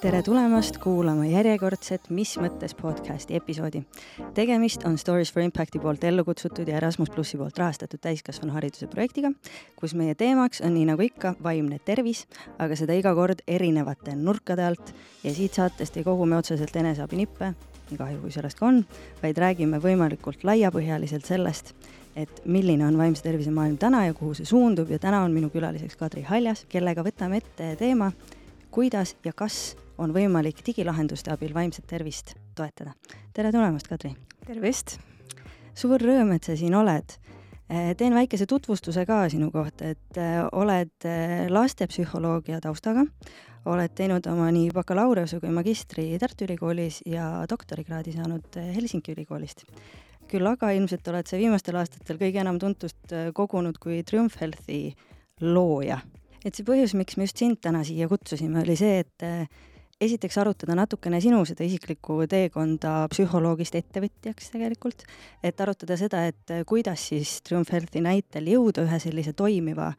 tere tulemast kuulama järjekordset Mis mõttes podcasti episoodi. tegemist on Stories for Impacti poolt ellu kutsutud ja Erasmus plussi poolt rahastatud täiskasvanuhariduse projektiga, kus meie teemaks on nii nagu ikka vaimne tervis, aga seda iga kord erinevate nurkade alt ja siit saatest ei kogu me otseselt eneseabinippe, nii kahju kui sellest ka on, vaid räägime võimalikult laiapõhjaliselt sellest, et milline on vaimse tervise maailm täna ja kuhu see suundub ja täna on minu külaliseks Kadri Haljas, kellega võtame ette teema, kuidas ja kas on võimalik digilahenduste abil vaimset tervist toetada. tere tulemast, Kadri! tervist! suur rõõm, et sa siin oled. teen väikese tutvustuse ka sinu kohta, et oled lastepsühholoogia taustaga, oled teinud oma nii bakalaureuse kui magistri Tartu Ülikoolis ja doktorikraadi saanud Helsingi Ülikoolist küll aga ilmselt oled sa viimastel aastatel kõige enam tuntust kogunud kui Triumph Healthi looja. Et see põhjus, miks me just sind täna siia kutsusime, oli see, et äh, esiteks arutada natukene sinu seda isiklikku teekonda psühholoogist ettevõtjaks tegelikult, et arutada seda, et äh, kuidas siis Triumph Healthi näitel jõuda ühe sellise toimiva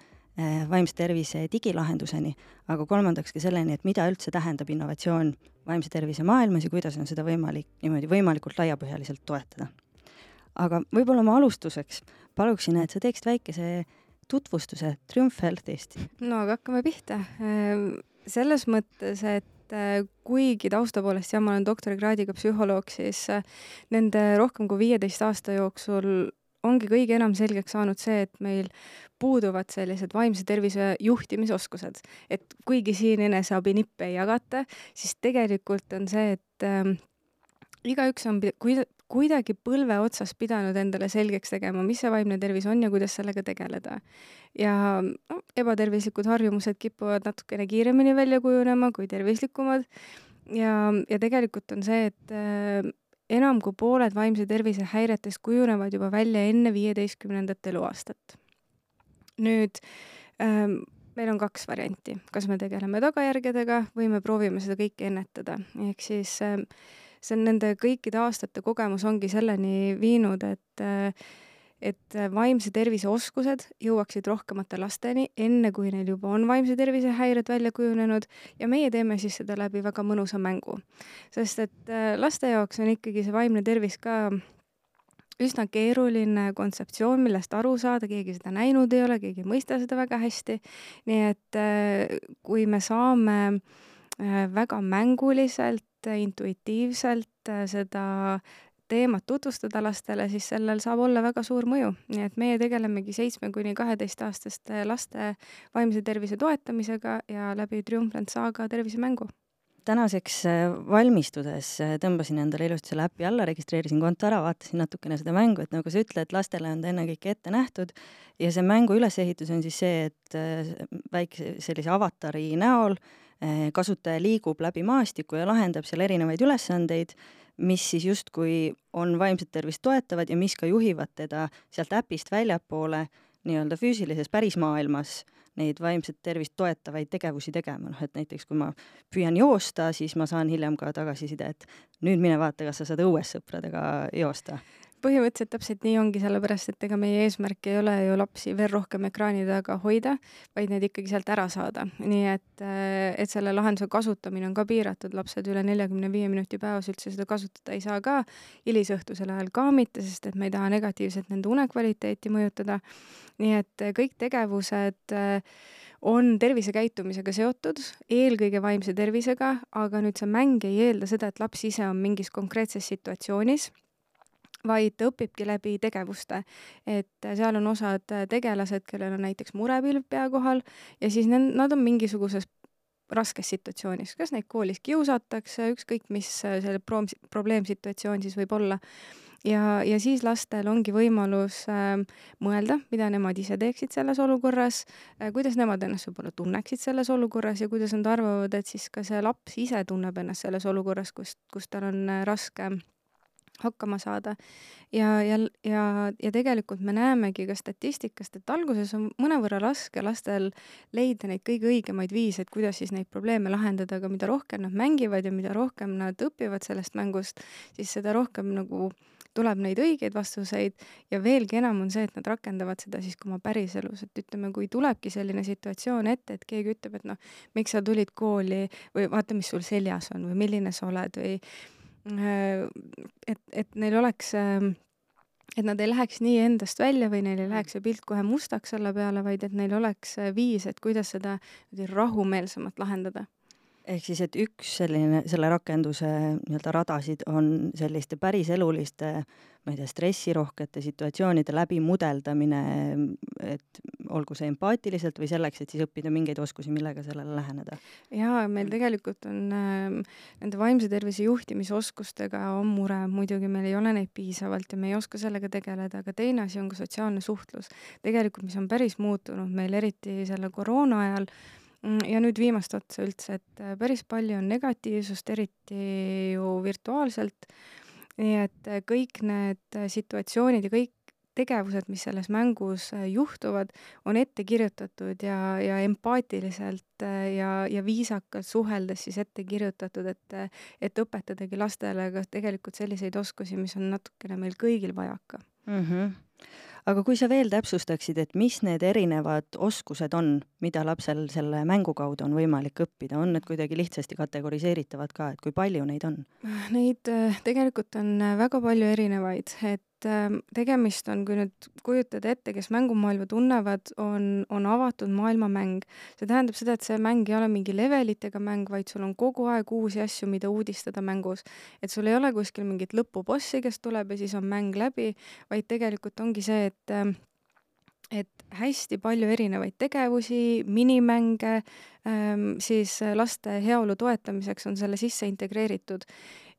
vaimse tervise digilahenduseni, aga kolmandaks ka selleni, et mida üldse tähendab innovatsioon vaimse tervise maailmas ja kuidas on seda võimalik niimoodi võimalikult laiapõhjaliselt toetada. Aga võib-olla ma alustuseks paluksin, et sa teeksid väikese tutvustuse Triumph Healthist. no aga hakkame pihta. Ehm, selles mõttes, et äh, kuigi tausta poolest jah, ma olen doktorikraadiga psühholoog, siis äh, nende rohkem kui viieteist aasta jooksul ongi kõige enam selgeks saanud see, et meil puuduvad sellised vaimse tervise juhtimisoskused. et kuigi siin eneseabinippe ei jagata, siis tegelikult on see, et äh, igaüks on kuida-, kuidagi põlve otsas pidanud endale selgeks tegema, mis see vaimne tervis on ja kuidas sellega tegeleda. ja no, ebatervislikud harjumused kipuvad natukene kiiremini välja kujunema kui tervislikumad ja, ja tegelikult on see, et äh, enam kui pooled vaimse tervise häiretest kujunevad juba välja enne viieteistkümnendat eluaastat. nüüd ähm, meil on kaks varianti, kas me tegeleme tagajärgedega või me proovime seda kõike ennetada, ehk siis äh, see on nende kõikide aastate kogemus ongi selleni viinud, et et vaimse tervise oskused jõuaksid rohkemate lasteni, enne kui neil juba on vaimse tervise häired välja kujunenud ja meie teeme siis seda läbi väga mõnusa mängu. sest et äh, laste jaoks on ikkagi see vaimne tervis ka üsna keeruline kontseptsioon, millest aru saada, keegi seda näinud ei ole, keegi ei mõista seda väga hästi. nii et äh, kui me saame äh, väga mänguliselt intuitiivselt äh, seda teemat tutvustada lastele, siis sellel saab olla väga suur mõju. nii et meie tegelemegi seitsme kuni kaheteistaastaste laste vaimse tervise toetamisega ja läbi Triumphant Saga tervisemängu tänaseks äh, valmistudes äh, tõmbasin endale ilusti selle äpi alla, registreerisin konto ära, vaatasin natukene seda mängu, et nagu sa ütled, lastele on ta ennekõike ette nähtud ja see mängu ülesehitus on siis see, et väikse sellise avatari näol äh, kasutaja liigub läbi maastiku ja lahendab seal erinevaid ülesandeid, mis siis justkui on vaimset tervist toetavad ja mis ka juhivad teda sealt äpist väljapoole nii-öelda füüsilises pärismaailmas neid vaimset tervist toetavaid tegevusi tegema, noh et näiteks kui ma püüan joosta, siis ma saan hiljem ka tagasiside, et nüüd mine vaata, kas sa saad õues sõpradega joosta põhimõtteliselt täpselt nii ongi, sellepärast et ega meie eesmärk ei ole ju lapsi veel rohkem ekraani taga hoida, vaid need ikkagi sealt ära saada. nii et, äh, et selle lahenduse kasutamine on ka piiratud, lapsed üle neljakümne viie minuti päevas üldse seda kasutada ei saa ka, hilisõhtusel ajal ka mitte, sest et me ei taha negatiivselt nende unekvaliteeti mõjutada. nii et äh, kõik tegevused äh, on tervisekäitumisega seotud, eelkõige vaimse tervisega, aga nüüd see mäng ei eelda seda, et laps ise on mingis konkreetses situatsioonis vaid ta õpibki läbi tegevuste. et seal on osad tegelased, kellel on näiteks murepilv pea kohal ja siis nad on mingisuguses raskes situatsioonis, kas neid koolis kiusatakse, ükskõik mis selle pro-, probleemsituatsioon siis võib olla. ja, ja siis lastel ongi võimalus äh, mõelda, mida nemad ise teeksid selles olukorras äh,, kuidas nemad ennast võib-olla tunneksid selles olukorras ja kuidas nad arvavad, et siis ka see laps ise tunneb ennast selles olukorras, kus, kus tal on äh, raske hakkama saada. ja, ja, ja, ja tegelikult me näemegi ka statistikast, et alguses on mõnevõrra raske lastel leida neid kõige õigemaid viise, et kuidas siis neid probleeme lahendada, aga mida rohkem nad mängivad ja mida rohkem nad õpivad sellest mängust, siis seda rohkem nagu tuleb neid õigeid vastuseid ja veelgi enam on see, et nad rakendavad seda siis ka oma päriselus, et ütleme, kui tulebki selline situatsioon ette, et keegi ütleb, et noh, miks sa tulid kooli või vaata, mis sul seljas on või milline sa oled või et, et neil oleks, ähm, et nad ei läheks nii endast välja või neil ei läheks see pilt kohe mustaks selle peale, vaid et neil oleks äh, viis, et kuidas seda rahumeelsemalt lahendada ehk siis, et üks selline, selle rakenduse nii-öelda radasid on selliste päriseluliste, ma ei tea, stressirohkete situatsioonide läbimudeldamine, et olgu see empaatiliselt või selleks, et siis õppida mingeid oskusi, millega sellele läheneda? jaa, meil tegelikult on äh, nende vaimse tervise juhtimisoskustega on mure, muidugi meil ei ole neid piisavalt ja me ei oska sellega tegeleda, aga teine asi on ka sotsiaalne suhtlus. tegelikult, mis on päris muutunud meil, eriti selle koroona ajal, Mm, ja nüüd viimast otsa üldse, et äh, päris palju on negatiivsust, eriti ju virtuaalselt. nii et äh, kõik need äh, situatsioonid ja kõik tegevused, mis selles mängus juhtuvad, on ette kirjutatud ja, ja empaatiliselt ja, ja viisakalt suheldes siis ette kirjutatud, et, et õpetadagi lastele ka tegelikult selliseid oskusi, mis on natukene meil kõigil vajaka mm. -hmm aga kui sa veel täpsustaksid, et mis need erinevad oskused on, mida lapsel selle mängu kaudu on võimalik õppida, on need kuidagi lihtsasti kategoriseeritavad ka, et kui palju neid on? Neid äh, tegelikult on äh, väga palju erinevaid, et et ähm, tegemist on, kui nüüd kujutada ette, kes mängumaailma tunnevad, on, on avatud maailmamäng. see tähendab seda, et see mäng ei ole mingi levelitega mäng, vaid sul on kogu aeg uusi asju, mida uudistada mängus. et sul ei ole kuskil mingit lõpubossi, kes tuleb ja siis on mäng läbi, vaid tegelikult ongi see, et ähm, et hästi palju erinevaid tegevusi, minimänge, ähm, siis laste heaolu toetamiseks on selle sisse integreeritud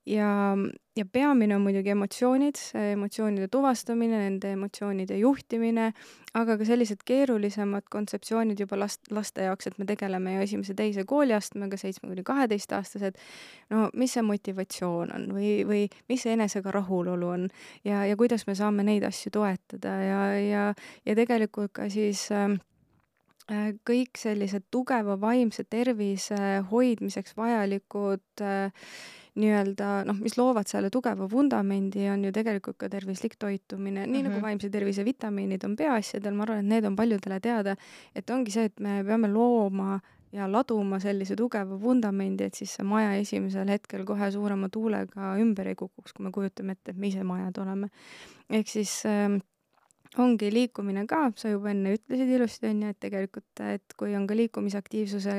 ja, ja peamine on muidugi emotsioonid, emotsioonide tuvastamine, nende emotsioonide juhtimine, aga ka sellised keerulisemad kontseptsioonid juba last, laste jaoks, et me tegeleme ju esimese-teise kooliastmega, seitsme kuni kaheteistaastased, no mis see motivatsioon on või, või mis see enesega rahulolu on? Ja, ja kuidas me saame neid asju toetada? Ja, ja, ja tegelikult ka siis äh, kõik sellised tugeva vaimse tervise hoidmiseks vajalikud äh, nii-öelda noh, mis loovad selle tugeva vundamendi, on ju tegelikult ka tervislik toitumine, nii mm -hmm. nagu mhm. vaimse tervise vitamiinid on peaasjadel, ma arvan, et need on paljudele teada, et ongi see, et me peame looma ja laduma sellise tugeva vundamendi, et siis see maja esimesel hetkel kohe suurema tuulega ümber ei kukuks, kui me kujutame ette, et me ise majad oleme. ehk siis äh, ongi liikumine ka, sa juba enne ütlesid ilusti, on ju, et tegelikult, et kui on ka liikumisaktiivsuse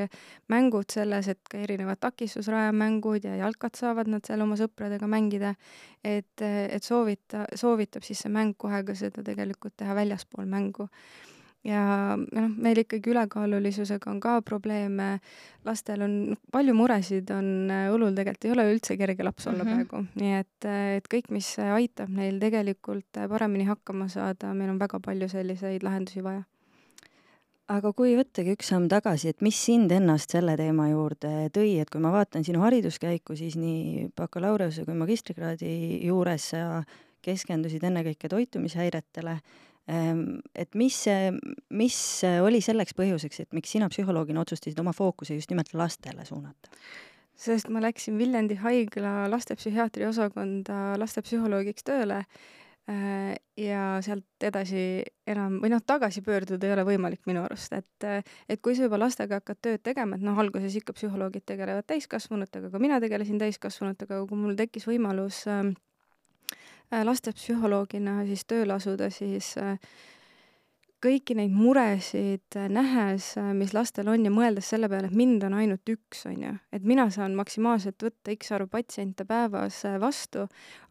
mängud selles, et ka erinevad takistusrajamängud ja jalkat saavad nad seal oma sõpradega mängida, et, et soovita, soovitab siis see mäng kohe ka seda tegelikult teha väljaspool mängu ja noh, meil ikkagi ülekaalulisusega on ka probleeme, lastel on palju muresid, on õlul tegelikult ei ole üldse kerge laps olla mm -hmm. praegu, nii et, et kõik, mis aitab neil tegelikult paremini hakkama saada, meil on väga palju selliseid lahendusi vaja. Aga kui võttagi üks samm tagasi, et mis sind ennast selle teema juurde tõi, et kui ma vaatan sinu hariduskäiku, siis nii bakalaureuse kui magistrikraadi juures sa keskendusid ennekõike toitumishäiretele et mis, mis oli selleks põhjuseks, et miks sina psühholoogina otsustasid oma fookuse just nimelt lastele suunata? sest ma läksin Viljandi haigla lastepsühhiaatri osakonda lastepsühholoogiks tööle äh, ja sealt edasi enam või noh, tagasi pöörduda ei ole võimalik minu arust, et et kui sa juba lastega hakkad tööd tegema, et noh, alguses ikka psühholoogid tegelevad täiskasvanutega, ka mina tegelesin täiskasvanutega, aga kui mul tekkis võimalus Äh, lastepsühholoogina siis tööle asuda, siis äh, kõiki neid muresid äh, nähes, mis lastel on ja mõeldes selle peale, et mind on ainult üks, on ju, et mina saan maksimaalselt võtta X arvu patsiente päevas vastu,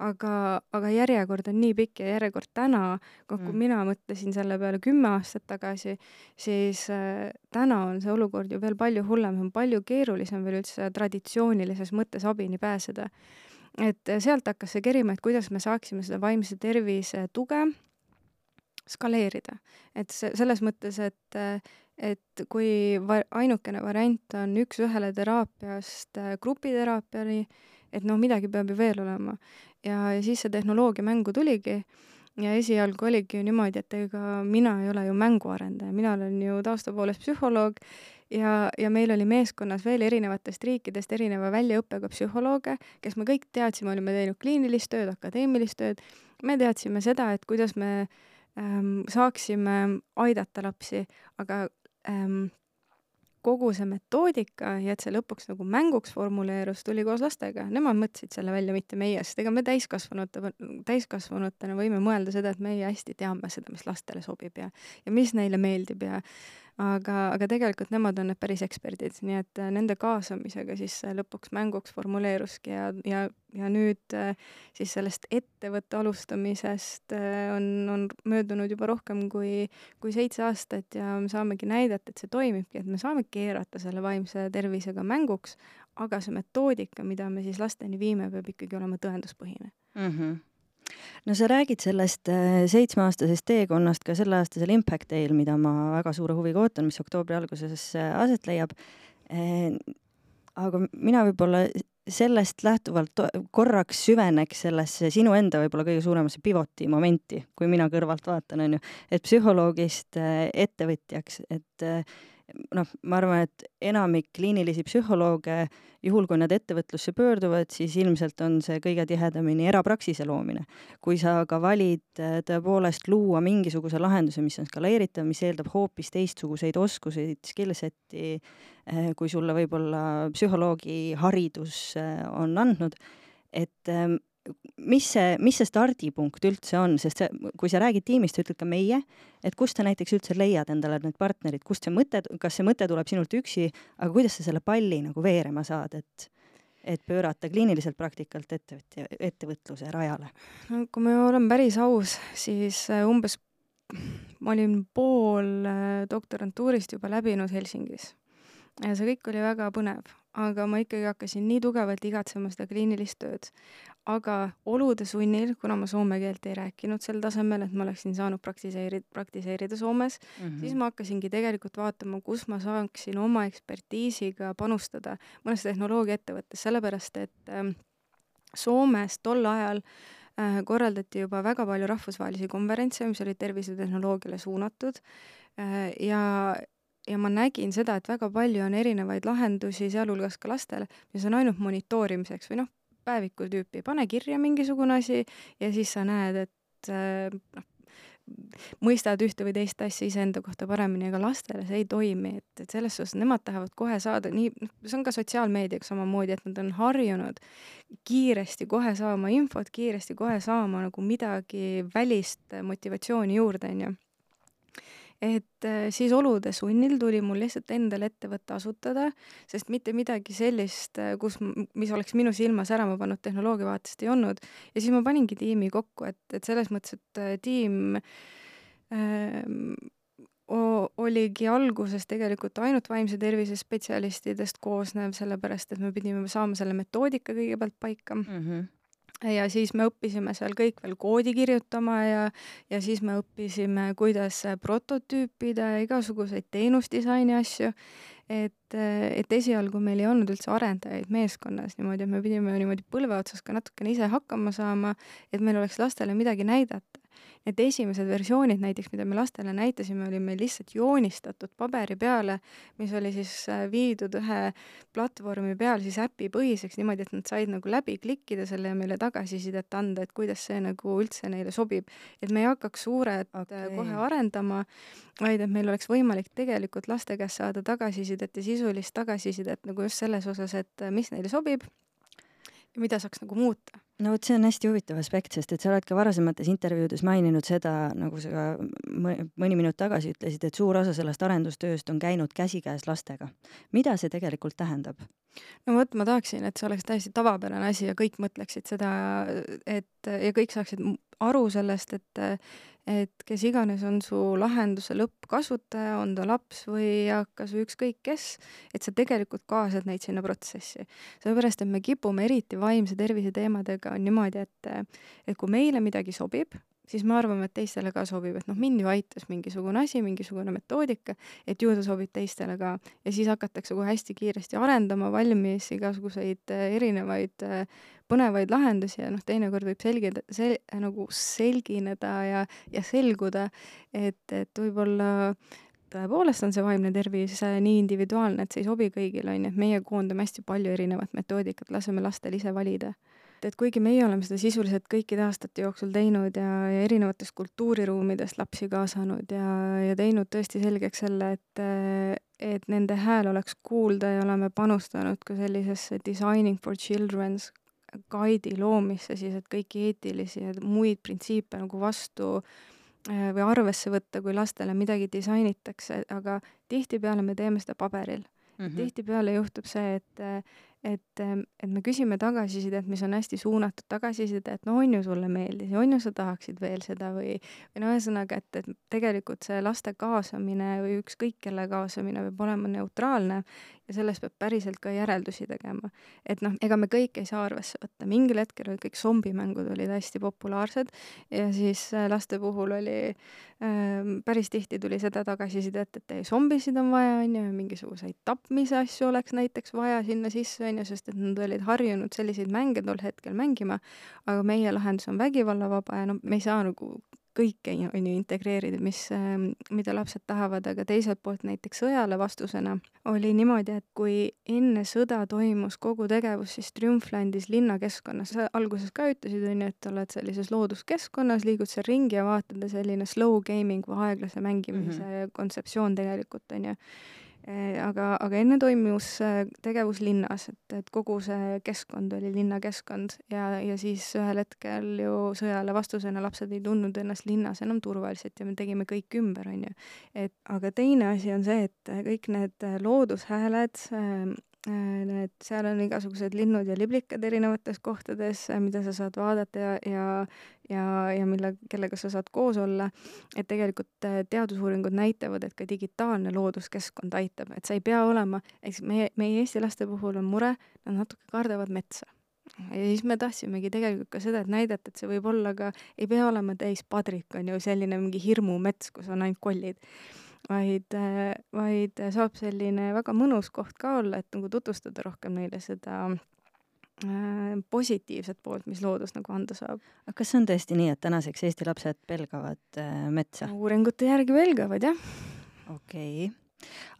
aga, aga järjekord on nii pikk ja järjekord täna, kui mm. mina mõtlesin selle peale kümme aastat tagasi, siis äh, täna on see olukord ju veel palju hullem, on palju keerulisem veel üldse traditsioonilises mõttes abini pääseda et äh, sealt hakkas see kerima, et kuidas me saaksime seda vaimse tervise tuge skaleerida. et see, selles mõttes, et, äh, et kui va-, ainukene variant on üks-ühele teraapiast äh, grupiteraapiani, et noh, midagi peab ju veel olema. ja, ja siis see tehnoloogia mängu tuligi ja esialgu oligi ju niimoodi, et ega mina ei ole ju mänguarendaja, mina olen ju tausta poolest psühholoog ja, ja meil oli meeskonnas veel erinevatest riikidest erineva väljaõppega psühholooge, kes me kõik teadsime, olime teinud kliinilist tööd, akadeemilist tööd, me teadsime seda, et kuidas me ähm, saaksime aidata lapsi, aga ähm, kogu see metoodika ja et see lõpuks nagu mänguks formuleerus, tuli koos lastega, nemad mõtlesid selle välja, mitte meie, sest ega me täiskasvanute, täiskasvanutena võime mõelda seda, et meie hästi teame seda, mis lastele sobib ja, ja mis neile meeldib ja aga, aga tegelikult nemad on need päris eksperdid, nii et äh, nende kaasamisega siis lõpuks mänguks formuleeruski ja, ja, ja nüüd äh, siis sellest ettevõtte alustamisest äh, on, on möödunud juba rohkem kui, kui seitse aastat ja me saamegi näidata, et see toimibki, et me saame keerata selle vaimse tervisega mänguks, aga see metoodika, mida me siis lasteni viime, peab ikkagi olema tõenduspõhine mm. -hmm no sa räägid sellest äh, seitsmeaastasest teekonnast ka selleaastasel Impact Day'l, mida ma väga suure huviga ootan, mis oktoobri alguses äh, aset leiab. Äh, aga mina võib-olla sellest lähtuvalt korraks süveneks sellesse sinu enda võib-olla kõige suuremasse pivoti momenti, kui mina kõrvalt vaatan, on ju, et psühholoogist ettevõtjaks, et noh, ma arvan, et enamik kliinilisi psühholooge, juhul kui nad ettevõtlusse pöörduvad, siis ilmselt on see kõige tihedamini erapraksise loomine. kui sa aga valid äh, tõepoolest luua mingisuguse lahenduse, mis on skaleeritav, mis eeldab hoopis teistsuguseid oskuseid, skill set'i, äh, kui sulle võib-olla psühholoogi haridus äh, on andnud, et ähm, mis see, mis see stardipunkt üldse on, sest see, kui sa räägid tiimist, sa ütled ka meie, et kust sa näiteks üldse leiad endale need partnerid, kust see mõte, kas see mõte tuleb sinult üksi, aga kuidas sa selle palli nagu veerema saad, et et pöörata kliiniliselt praktikalt ettevõtja, ettevõtluse rajale? no kui ma olen päris aus, siis äh, umbes ma olin pool äh, doktorantuurist juba läbinud Helsingis ja see kõik oli väga põnev, aga ma ikkagi hakkasin nii tugevalt igatsema seda kliinilist tööd. Aga olude sunnil, kuna ma soome keelt ei rääkinud sel tasemel, et ma oleksin saanud praktiseerida, praktiseerida Soomes mm, -hmm. siis ma hakkasingi tegelikult vaatama, kus ma saaksin oma ekspertiisiga panustada mõnes tehnoloogiaettevõttes, sellepärast et äh, Soomes tol ajal äh, korraldati juba väga palju rahvusvahelisi konverentse, mis olid tervisetehnoloogiale suunatud äh, ja ja ma nägin seda, et väga palju on erinevaid lahendusi, sealhulgas ka lastele, mis on ainult monitoorimiseks või noh, päeviku tüüpi, pane kirja mingisugune asi ja siis sa näed, et äh, noh, mõistad ühte või teist asja iseenda kohta paremini, aga lastele see ei toimi, et, et selles suhtes nemad tahavad kohe saada nii, noh, see on ka sotsiaalmeediaga samamoodi, et nad on harjunud kiiresti kohe saama infot, kiiresti kohe saama nagu midagi välist motivatsiooni juurde, onju et äh, siis olude sunnil tuli mul lihtsalt endal ettevõte asutada, sest mitte midagi sellist, äh, kus, mis oleks minu silma särama pannud tehnoloogia vaatest ei olnud. ja siis ma paningi tiimi kokku, et, et selles mõttes, et äh, tiim äh, oligi alguses tegelikult ainult vaimse tervise spetsialistidest koosnev, sellepärast et me pidime saama selle metoodika kõigepealt paika mm. -hmm ja siis me õppisime seal kõik veel koodi kirjutama ja, ja siis me õppisime, kuidas prototüüpida ja igasuguseid teenusdisaini asju. et, et esialgu meil ei olnud üldse arendajaid meeskonnas niimoodi, et me pidime niimoodi põlve otsas ka natukene ise hakkama saama, et meil oleks lastele midagi näidata Need esimesed versioonid näiteks, mida me lastele näitasime, oli meil lihtsalt joonistatud paberi peale, mis oli siis äh, viidud ühe platvormi peal siis äpipõhiseks niimoodi, et nad said nagu läbi klikkida selle ja meile tagasisidet anda, et kuidas see nagu üldse neile sobib. et me ei hakkaks suured äh, okay. kohe arendama, vaid et meil oleks võimalik tegelikult laste käest saada tagasisidet ja sisulist tagasisidet nagu just selles osas, et äh, mis neile sobib ja mida saaks nagu muuta? No vot, see on hästi huvitav aspekt, sest et sa oled ka varasemates intervjuudes maininud seda, nagu sa ka mõni minut tagasi ütlesid, et suur osa sellest arendustööst on käinud käsikäes lastega. mida see tegelikult tähendab? no vot, ma tahaksin, et see oleks täiesti tavapärane asi ja kõik mõtleksid seda, et ja kõik saaksid aru sellest, et et kes iganes on su lahenduse lõppkasutaja, on ta laps või eakas või ükskõik kes, et sa tegelikult kaasad neid sinna protsessi. sellepärast, et me kipume eriti vaimse tervise teemadega on niimoodi, et et kui meile midagi sobib, siis me arvame, et teistele ka sobib, et noh, mind ju aitas mingisugune asi, mingisugune metoodika, et ju ta sobib teistele ka. ja siis hakatakse kohe hästi kiiresti arendama valmis igasuguseid äh, erinevaid äh, põnevaid lahendusi ja noh, teinekord võib selgida, sel-, nagu selgineda ja, ja selguda, et, et võib-olla tõepoolest on see vaimne tervis nii individuaalne, et see ei sobi kõigile, on ju, et meie koondame hästi palju erinevat metoodikat, laseme lastel ise valida et kuigi meie oleme seda sisuliselt kõikide aastate jooksul teinud ja, ja erinevatest kultuuriruumidest lapsi kaasanud ja, ja teinud tõesti selgeks selle, et, et nende hääl oleks kuulda ja oleme panustanud ka sellisesse Designing for Children's guide'i loomisse siis, et kõiki eetilisi ja muid printsiipe nagu vastu äh, või arvesse võtta, kui lastele midagi disainitakse, aga tihtipeale me teeme seda paberil. Mm -hmm.. tihtipeale juhtub see, et et, et me küsime tagasisidet, mis on hästi suunatud tagasiside, et no on ju sulle meeldis ja on ju sa tahaksid veel seda või, või no ühesõnaga, et, et tegelikult see laste kaasamine või ükskõik kelle kaasamine peab olema neutraalne ja sellest peab päriselt ka järeldusi tegema. et noh, ega me kõike ei saa arvesse võtta, mingil hetkel olid kõik zombimängud olid hästi populaarsed ja siis äh, laste puhul oli äh, päris tihti tuli seda tagasisidet, et ei, zombisid on vaja, on ju, mingisuguseid tapmise asju oleks näiteks vaja sinna sisse, on ju, sest et nad olid harjunud selliseid mänge tol hetkel mängima, aga meie lahendus on vägivallavaba ja noh, me ei saa nagu kõike on ju integreerida, mis, ähm, mida lapsed tahavad, aga teiselt poolt näiteks sõjale vastusena oli niimoodi, et kui enne sõda toimus kogu tegevus siis Triumphlandis linnakeskkonnas, sa alguses ka ütlesid, on ju, et oled sellises looduskeskkonnas, liigud seal ringi ja vaatad ja selline slow gaming või aeglase mängimise mm -hmm. kontseptsioon tegelikult, on ju aga, aga enne toimus tegevus linnas, et, et kogu see keskkond oli linnakeskkond ja, ja siis ühel hetkel ju sõjale vastusena lapsed ei tundnud ennast linnas enam turvaliselt ja me tegime kõik ümber, on ju. et aga teine asi on see, et kõik need loodushääled Äh, need, seal on igasugused linnud ja liblikad erinevates kohtades, äh, mida sa saad vaadata ja, ja, ja, ja mille, kellega sa saad koos olla. et tegelikult äh, teadusuuringud näitavad, et ka digitaalne looduskeskkond aitab, et sa ei pea olema, eks meie, meie Eesti laste puhul on mure, nad natuke kardavad metsa. Ja siis me tahtsimegi tegelikult ka seda, et näidata, et see võib olla ka, ei pea olema täis padrik, on ju, selline mingi hirmumets, kus on ainult kollid vaid, vaid saab selline väga mõnus koht ka olla, et nagu tutvustada rohkem neile seda äh, positiivset poolt, mis loodus nagu anda saab. aga kas on tõesti nii, et tänaseks Eesti lapsed pelgavad äh, metsa? uuringute järgi pelgavad, jah. okei okay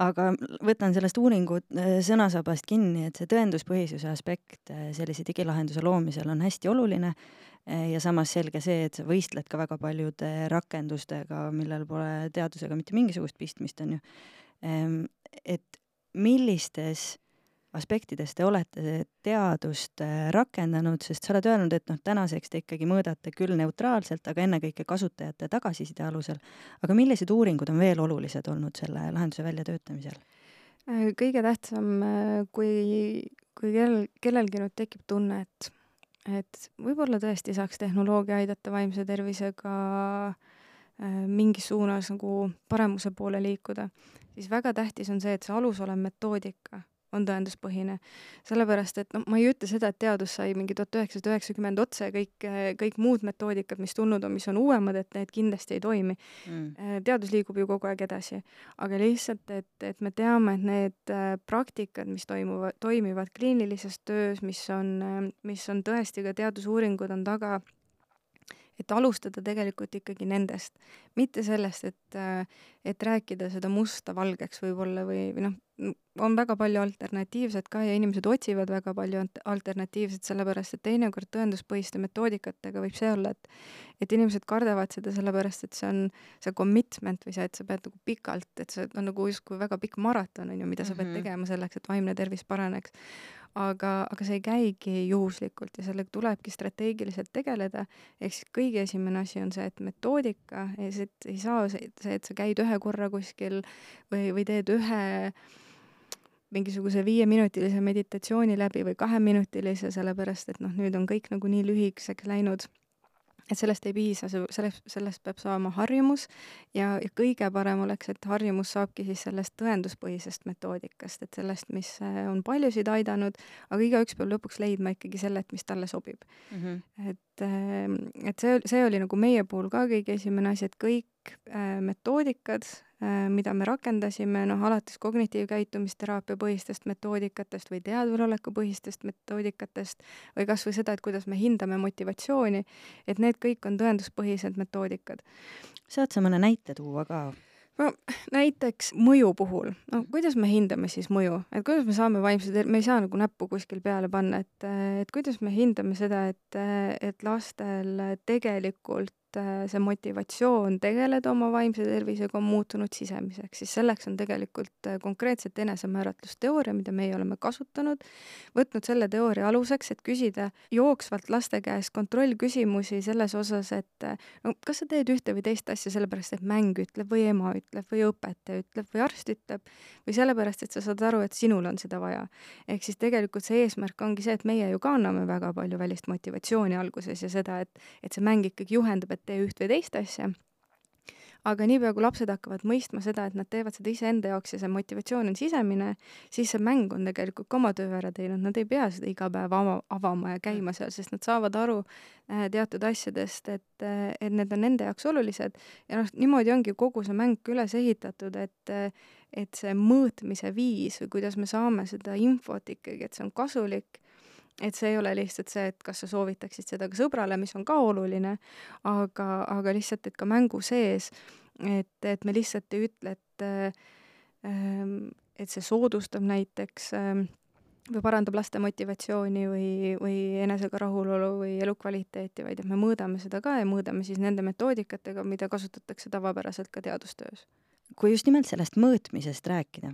aga võtan sellest uuringu äh, sõnasabast kinni, et see tõenduspõhisuse aspekt sellise digilahenduse loomisel on hästi oluline ja samas selge see, et sa võistled ka väga paljude rakendustega, millel pole teadusega mitte mingisugust pistmist, on ju. Ehm, et millistes aspektides te olete teadust äh, rakendanud, sest sa oled öelnud, et noh, tänaseks te ikkagi mõõdate küll neutraalselt, aga ennekõike kasutajate tagasiside alusel. aga millised uuringud on veel olulised olnud selle lahenduse väljatöötamisel? Äh, kõige tähtsam, äh, kui, kui kellel, kellelgi nüüd tekib tunne, et et võib-olla tõesti saaks tehnoloogia aidata vaimse tervisega äh, mingis suunas nagu paremuse poole liikuda, siis väga tähtis on see, et see alusolev metoodika on tõenduspõhine. sellepärast, et noh, ma ei ütle seda, et teadus sai mingi tuhat üheksasada üheksakümmend otsa ja kõik, kõik muud metoodikad, mis tulnud on, mis on uuemad, et need kindlasti ei toimi. Mm.. Äh, teadus liigub ju kogu aeg edasi, aga lihtsalt, et, et me teame, et need äh, praktikad, mis toimuvad, toimivad kliinilises töös, mis on, mis on tõesti ka teadusuuringud on taga et alustada tegelikult ikkagi nendest, mitte sellest, et, et rääkida seda musta valgeks võib-olla või, või noh, on väga palju alternatiivset ka ja inimesed otsivad väga palju alternatiivset, sellepärast et teinekord tõenduspõhiste metoodikatega võib see olla, et et inimesed kardavad seda sellepärast, et see on see commitment või see, et sa pead nagu pikalt, et see on nagu justkui väga pikk maraton, on ju, mida sa pead mm -hmm. tegema selleks, et vaimne tervis paraneks aga, aga see ei käigi juhuslikult ja sellega tulebki strateegiliselt tegeleda. ehk siis kõige esimene asi on see, et metoodika, see, et ei saa see, see, et sa käid ühe korra kuskil või, või teed ühe mingisuguse viieminutilise meditatsiooni läbi või kaheminutilise, sellepärast et noh, nüüd on kõik nagu nii lühikeseks läinud et sellest ei piisa, sellest, sellest peab saama harjumus ja, ja kõige parem oleks, et harjumus saabki siis sellest tõenduspõhisest metoodikast, et sellest, mis äh, on paljusid aidanud, aga igaüks peab lõpuks leidma ikkagi selle, et mis talle sobib mm. -hmm. et, ähm, et see, see oli nagu meie puhul ka kõige esimene asi, et kõik äh, metoodikad mida me rakendasime, noh, alates kognitiivkäitumisteraapia põhistest metoodikatest või teadvaloleku põhistest metoodikatest või kas või seda, et kuidas me hindame motivatsiooni, et need kõik on tõenduspõhised metoodikad. saad sa mõne näite tuua ka? no näiteks mõju puhul, no kuidas me hindame siis mõju, et kuidas me saame vaimse ter-, me ei saa nagu näppu kuskil peale panna, et, et kuidas me hindame seda, et, et lastel tegelikult et äh, see motivatsioon tegeleda oma vaimse tervisega on muutunud sisemiseks, siis selleks on tegelikult äh, konkreetselt enesemääratlusteooria, mida meie oleme kasutanud, võtnud selle teooria aluseks, et küsida jooksvalt laste käest kontrollküsimusi selles osas, et äh, no kas sa teed ühte või teist asja sellepärast, et mäng ütleb või ema ütleb või õpetaja ütleb või arst ütleb või sellepärast, et sa saad aru, et sinul on seda vaja. ehk siis tegelikult see eesmärk ongi see, et meie ju ka anname väga palju välist motivatsiooni alguses ja seda, et, et see mäng ikkagi juhendab, et et tee üht või teist asja. aga niipea, kui lapsed hakkavad mõistma seda, et nad teevad seda iseenda jaoks ja see motivatsioon on sisemine, siis see mäng on tegelikult ka oma töö ära teinud, nad ei pea seda iga päev ava, avama ja käima seal, sest nad saavad aru äh, teatud asjadest, et äh,, et need on nende jaoks olulised. Ja noh, niimoodi ongi kogu see mäng üles ehitatud, et äh, et see mõõtmise viis või kuidas me saame seda infot ikkagi, et see on kasulik et see ei ole lihtsalt see, et kas sa soovitaksid seda ka sõbrale, mis on ka oluline, aga, aga lihtsalt, et ka mängu sees, et, et me lihtsalt ei ütle, et ähm, et see soodustab näiteks ähm, või parandab laste motivatsiooni või, või enesega rahulolu või elukvaliteeti, vaid et me mõõdame seda ka ja mõõdame siis nende metoodikatega, mida kasutatakse tavapäraselt ka teadustöös kui just nimelt sellest mõõtmisest rääkida,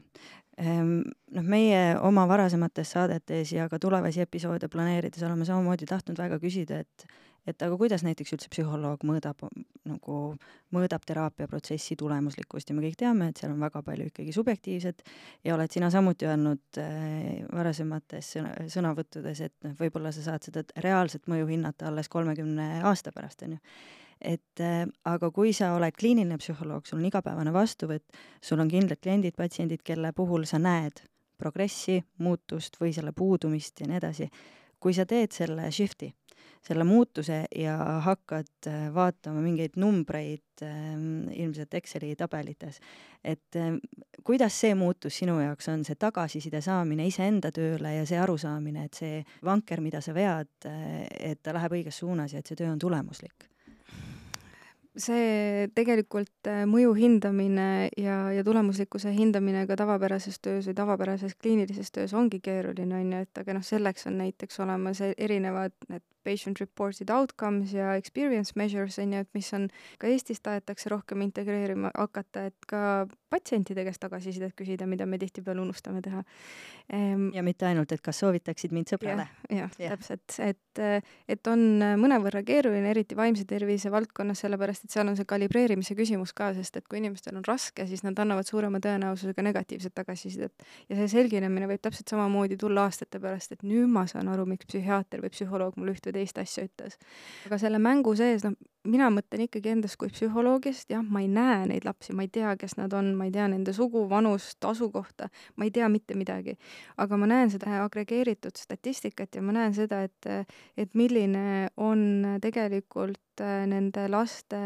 Ehm, noh, meie oma varasemates saadetes ja ka tulevasi episoode planeerides oleme samamoodi tahtnud väga küsida, et et aga kuidas näiteks üldse psühholoog mõõdab nagu, mõõdab teraapiaprotsessi tulemuslikkust? Ja me kõik teame, et seal on väga palju ikkagi subjektiivset ja oled sina samuti öelnud äh, varasemates sõna, sõnavõttudes, et noh, võib-olla sa saad seda reaalset mõju hinnata alles kolmekümne aasta pärast, on ju et äh, aga kui sa oled kliiniline psühholoog, sul on igapäevane vastuvõtt, sul on kindlad kliendid, patsiendid, kelle puhul sa näed progressi, muutust või selle puudumist ja nii edasi, kui sa teed selle shift'i, selle muutuse ja hakkad äh, vaatama mingeid numbreid äh, ilmselt Exceli tabelites, et äh, kuidas see muutus sinu jaoks on, see tagasiside saamine iseenda tööle ja see arusaamine, et see vanker, mida sa vead, äh, et ta läheb õiges suunas ja et see töö on tulemuslik see tegelikult äh, mõju hindamine ja, ja tulemuslikkuse hindamine ka tavapärases töös või tavapärases kliinilises töös ongi keeruline, on ju, et aga noh, selleks on näiteks olemas e-, erinevad need patient reported outcomes ja experience measures on ju, et mis on ka Eestis tahetakse rohkem integreerima hakata, et ka patsientide käest tagasisidet küsida, mida me tihtipeale unustame teha ehm,. ja mitte ainult, et kas soovitaksid mind sõbrale ja,. jah ja., täpselt, et, et on mõnevõrra keeruline, eriti vaimse tervise valdkonnas, sellepärast et seal on see kalibreerimise küsimus ka, sest et kui inimestel on raske, siis nad annavad suurema tõenäosusega negatiivset tagasisidet. ja see selginemine võib täpselt samamoodi tulla aastate pärast, et nüüd ma saan aru, miks psühhiaater või psühholoog mulle üht või teist asja ütles. aga selle mängu sees, noh, mina mõtlen ikkagi endast kui psühholoogist, jah, ma ei näe neid lapsi, ma ei tea, kes nad on, ma ei tea nende sugu, vanust, asukohta, ma ei tea mitte midagi. aga ma näen seda agregeeritud statistikat ja ma näen seda, et, et milline on tegelikult äh, nende laste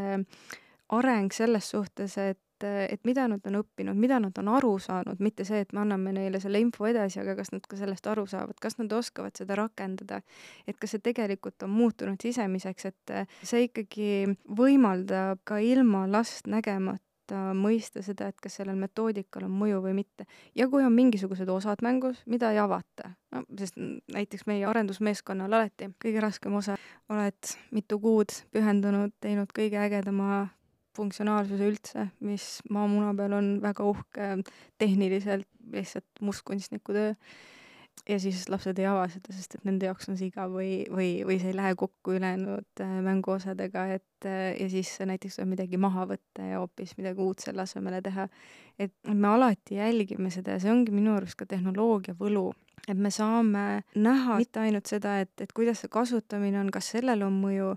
areng selles suhtes, et et, et mida nad on õppinud, mida nad on aru saanud, mitte see, et me anname neile selle info edasi, aga kas nad ka sellest aru saavad, kas nad oskavad seda rakendada. et kas see tegelikult on muutunud sisemiseks, et see ikkagi võimaldab ka ilma last nägemata mõista seda, et kas sellel metoodikal on mõju või mitte. ja kui on mingisugused osad mängus, mida ei avata, no sest näiteks meie arendusmeeskonnal alati kõige raskem osa, oled mitu kuud pühendunud, teinud kõige ägedama funktsionaalsuse üldse, mis maamuna peal on väga uhke, tehniliselt lihtsalt mustkunstniku töö. ja siis lapsed ei ava seda, sest et nende jaoks on see igav või, või, või see ei lähe kokku ülejäänud äh, mänguosadega, et äh, ja siis näiteks tuleb midagi maha võtta ja hoopis midagi uut selle asemele teha. et me alati jälgime seda ja see ongi minu arust ka tehnoloogia võlu et me saame näha mitte ainult seda, et, et kuidas see kasutamine on, kas sellel on mõju,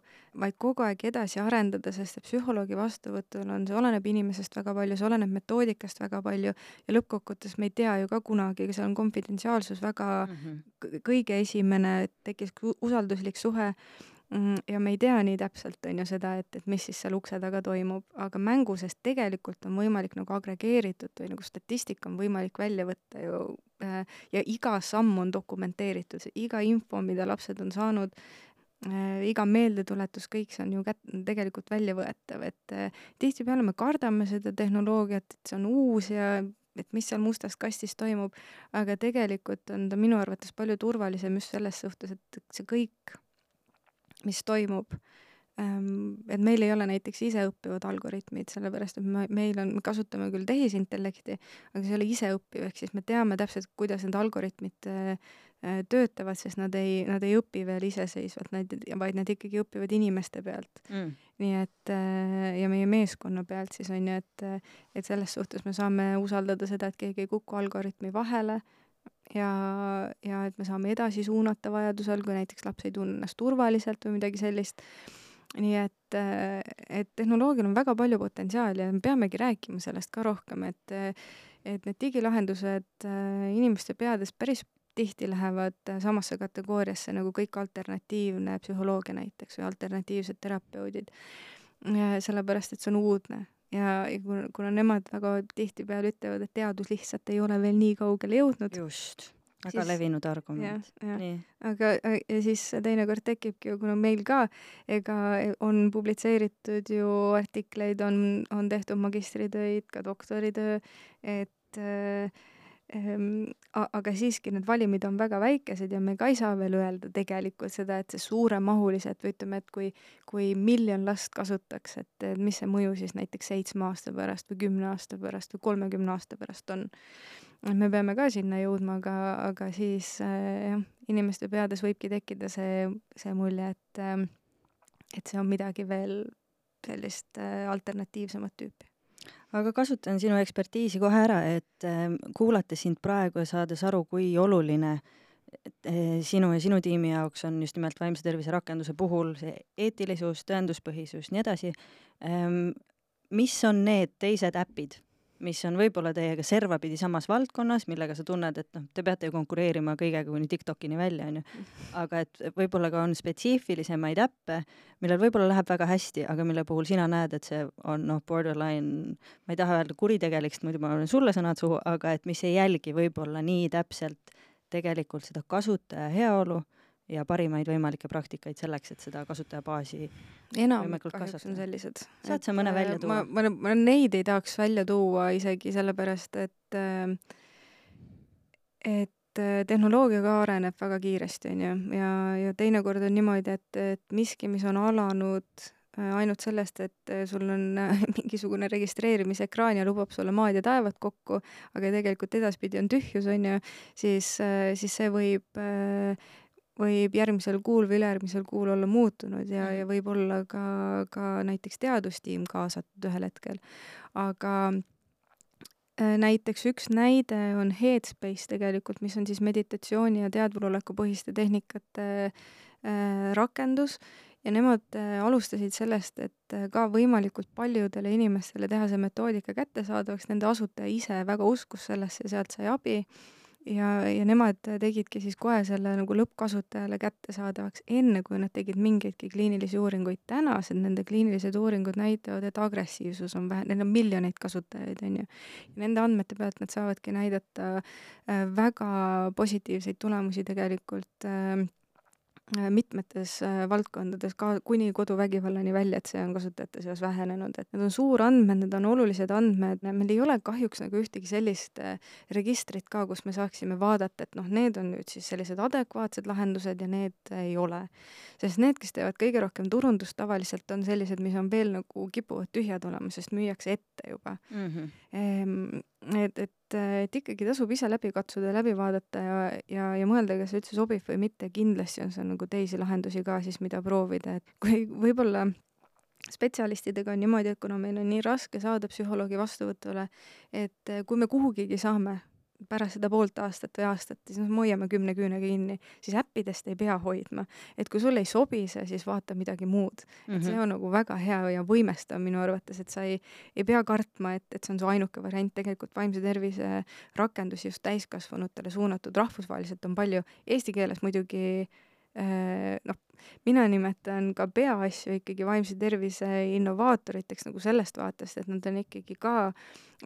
vaid kogu aeg edasi arendada, sest psühholoogi vastuvõtul on, see oleneb inimesest väga palju, see oleneb metoodikast väga palju ja lõppkokkuvõttes me ei tea ju ka kunagi, seal on konfidentsiaalsus väga mm -hmm. kõige esimene, tekkis usalduslik suhe mm, ja me ei tea nii täpselt, on ju, seda, et, et mis siis seal ukse taga toimub, aga mängu seest tegelikult on võimalik nagu agregeeritud või nagu statistika on võimalik välja võtta ju ja iga samm on dokumenteeritud, iga info, mida lapsed on saanud, äh, iga meeldetuletus, kõik see on ju kät-, tegelikult väljavõetav, et äh, tihtipeale me kardame seda tehnoloogiat, et see on uus ja et mis seal mustas kastis toimub, aga tegelikult on ta minu arvates palju turvalisem just selles suhtes, et see kõik, mis toimub, et meil ei ole näiteks iseõppivad algoritmid, sellepärast et me, meil on, me kasutame küll tehisintellekti, aga see ei ole iseõppiv, ehk siis me teame täpselt, kuidas need algoritmid äh, äh, töötavad, sest nad ei, nad ei õpi veel iseseisvalt, nad, vaid nad ikkagi õpivad inimeste pealt. Mm.. nii et äh, ja meie meeskonna pealt siis on ju, et, et selles suhtes me saame usaldada seda, et keegi ei kuku algoritmi vahele ja, ja et me saame edasi suunata vajadusel, kui näiteks laps ei tunne ennast turvaliselt või midagi sellist nii et, äh, et tehnoloogial on väga palju potentsiaali ja me peamegi rääkima sellest ka rohkem, et et need digilahendused äh, inimeste peades päris tihti lähevad samasse kategooriasse nagu kõik alternatiivne psühholoogia näiteks või alternatiivsed terapeudid. sellepärast, et see on uudne ja, ja kuna, kuna nemad väga tihtipeale ütlevad, et teadus lihtsalt ei ole veel nii kaugele jõudnud. just väga siis, levinud argument. aga ja siis teinekord tekibki ju, kuna meil ka, ega on publitseeritud ju artikleid, on, on tehtud magistritöid, ka doktoritöö, et äh, Ehm, aga siiski need valimid on väga väikesed ja me ka ei saa veel öelda tegelikult seda, et see suuremahuliselt või ütleme, et kui, kui miljon last kasutaks, et mis see mõju siis näiteks seitsme aasta pärast või kümne aasta pärast või kolmekümne aasta pärast on. Me peame ka sinna jõudma, aga, aga siis äh, jah, inimeste peades võibki tekkida see, see mulje, et, äh, et see on midagi veel sellist äh, alternatiivsemat tüüpi aga kasutan sinu ekspertiisi kohe ära, et kuulates sind praegu ja saades aru, kui oluline sinu ja sinu tiimi jaoks on just nimelt vaimse tervise rakenduse puhul see eetilisus, tõenduspõhisus, nii edasi. Ähm, mis on need teised äpid, mis on võib-olla teiega servapidi samas valdkonnas, millega sa tunned, et noh, te peate ju konkureerima kõigega kuni TikTokini välja, onju. aga et võib-olla ka on spetsiifilisemaid äppe, millel võib-olla läheb väga hästi, aga mille puhul sina näed, et see on noh, borderline, ma ei taha öelda kuritegelik, sest muidu ma olen sulle sõnad suhu, aga et mis ei jälgi võib-olla nii täpselt tegelikult seda kasutaja heaolu ja parimaid võimalikke praktikaid selleks, et seda kasutajabaasi enamik kahjuks on sellised. saad sa mõne välja äh, tuua? ma, ma, ma neid ei tahaks välja tuua isegi sellepärast, et äh, et äh, tehnoloogia ka areneb väga kiiresti, on ju, ja, ja teinekord on niimoodi, et, et miski, mis on alanud ainult sellest, et sul on mingisugune registreerimisekraan ja lubab sulle maad ja taevad kokku, aga tegelikult edaspidi on tühjus, on ju, siis, siis see võib võib järgmisel kuul või ülejärgmisel kuul olla muutunud ja, ja võib olla ka, ka näiteks teadustiim kaasatud ühel hetkel. aga äh, näiteks üks näide on Headspace tegelikult, mis on siis meditatsiooni ja teadvuloleku põhiste tehnikate äh, rakendus. Ja nemad äh, alustasid sellest, et ka võimalikult paljudele inimestele teha see metoodika kättesaadavaks, nende asutaja ise väga uskus sellesse ja sealt sai abi ja, ja nemad tegidki siis kohe selle nagu lõppkasutajale kättesaadavaks, enne kui nad tegid mingeidki kliinilisi uuringuid. tänased nende kliinilised uuringud näitavad, et agressiivsus on vähe, neil on miljoneid kasutajaid, on ju. Nende andmete pealt nad saavadki näidata äh, väga positiivseid tulemusi tegelikult Äh, mitmetes äh, valdkondades, ka kuni koduvägivallani välja, et see on kasutajate seas vähenenud, et need on suurandmed, need on olulised andmed, meil ei ole kahjuks nagu ühtegi sellist äh, registrit ka, kus me saaksime vaadata, et noh, need on nüüd siis sellised adekvaatsed lahendused ja need ei ole. sest need, kes teevad kõige rohkem turundust, tavaliselt on sellised, mis on veel nagu kipuvad tühjad olema, sest müüakse ette juba mm. -hmm. Et, et et ikkagi tasub ise läbi katsuda ja läbi vaadata ja, ja, ja mõelda, kas see üldse sobib või mitte, kindlasti on seal nagu teisi lahendusi ka siis, mida proovida, et kui võib-olla spetsialistidega on niimoodi, et kuna meil on nii raske saada psühholoogi vastuvõtule, et kui me kuhugigi saame pärast seda poolt aastat või aastat, siis noh, me hoiame kümne küünega kinni, siis äppidest ei pea hoidma. et kui sulle ei sobi see, siis vaata midagi muud mm. -hmm. et see mhm. on nagu väga hea ja võimestav minu arvates, et sa ei, ei pea kartma, et, et see on su ainuke variant, tegelikult vaimse tervise rakendusi just täiskasvanutele suunatud rahvusvaheliselt on palju, eesti keeles muidugi äh, noh, mina nimetan ka peaasju ikkagi vaimse tervise innovaatoriteks nagu sellest vaatest, et nad on ikkagi ka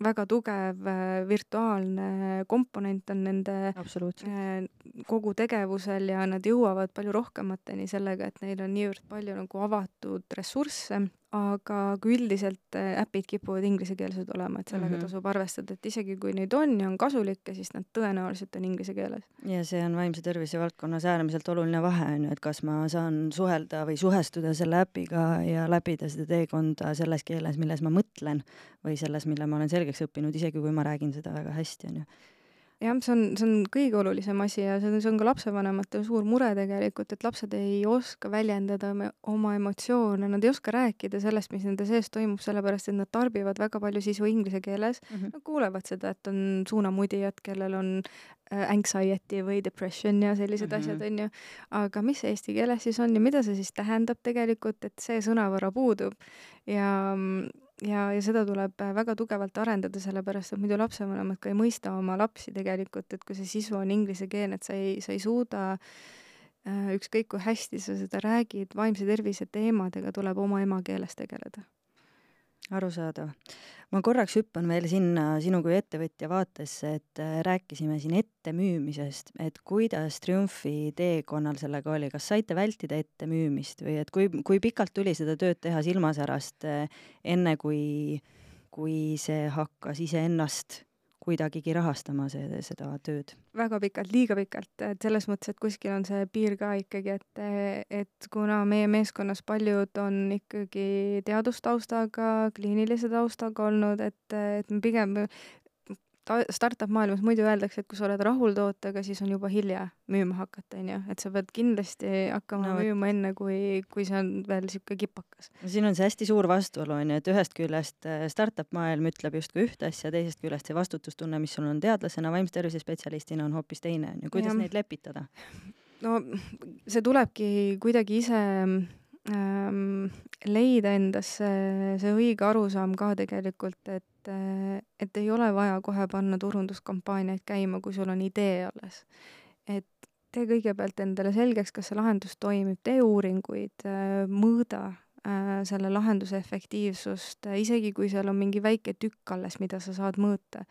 väga tugev äh, virtuaalne komponent on nende äh, kogu tegevusel ja nad jõuavad palju rohkemateni sellega, et neil on niivõrd palju nagu avatud ressursse aga kui üldiselt äh, äpid kipuvad inglisekeelsed olema, et sellega mm -hmm. tasub arvestada, et isegi kui neid on ja on kasulikke, siis nad tõenäoliselt on inglise keeles. ja see on vaimse tervise valdkonnas äärmiselt oluline vahe, on ju, et kas ma saan suhelda või suhestuda selle äpiga ja läbida seda teekonda selles keeles, milles ma mõtlen või selles, mille ma olen selgeks õppinud, isegi kui ma räägin seda väga hästi, on ju jah, see on, see on kõige olulisem asi ja see on, see on ka lapsevanematel suur mure tegelikult, et lapsed ei oska väljendada oma emotsioone, nad ei oska rääkida sellest, mis nende sees toimub, sellepärast et nad tarbivad väga palju sisu inglise keeles mm. -hmm. Nad kuulevad seda, et on suunamudijad, kellel on äh, anxiety või depression ja sellised mm -hmm. asjad, on ju. aga mis see eesti keeles siis on ja mida see siis tähendab tegelikult, et see sõnavara puudub ja mm, ja, ja seda tuleb äh, väga tugevalt arendada, sellepärast et muidu lapsevanemad ka ei mõista oma lapsi tegelikult, et kui see sisu on inglisekeelne, et sa ei, sa ei suuda äh, ükskõik kui hästi sa seda räägid, vaimse tervise teemadega tuleb oma emakeeles tegeleda arusaadav. ma korraks hüppan veel sinna sinu kui ettevõtja vaatesse, et äh, rääkisime siin ettemüümisest, et kuidas Triumfi teekonnal sellega oli, kas saite vältida ettemüümist või et kui, kui pikalt tuli seda tööd teha silmasärast, äh, enne kui, kui see hakkas iseennast kuidagigi rahastama see, seda tööd? väga pikalt, liiga pikalt, et selles mõttes, et kuskil on see piir ka ikkagi, et, et kuna meie meeskonnas paljud on ikkagi teadustaustaga, kliinilise taustaga olnud, et, et me pigem startup maailmas muidu öeldakse, et kui sa oled rahul tootega, siis on juba hilja müüma hakata, onju, et sa pead kindlasti hakkama no, müüma enne, kui, kui see on veel sihuke kipakas. siin on see hästi suur vastuolu onju, et ühest küljest äh, startup maailm ütleb justkui ühte asja, teisest küljest see vastutustunne, mis sul on teadlasena, vaimse tervise spetsialistina, on hoopis teine onju, kuidas ja. neid lepitada? no see tulebki kuidagi ise ähm, leida endas see, see õige arusaam ka tegelikult, et et ei ole vaja kohe panna turunduskampaaniaid käima, kui sul on idee alles. et tee kõigepealt endale selgeks, kas see lahendus toimib, tee uuringuid, mõõda äh, selle lahenduse efektiivsust, isegi kui seal on mingi väike tükk alles, mida sa saad mõõta.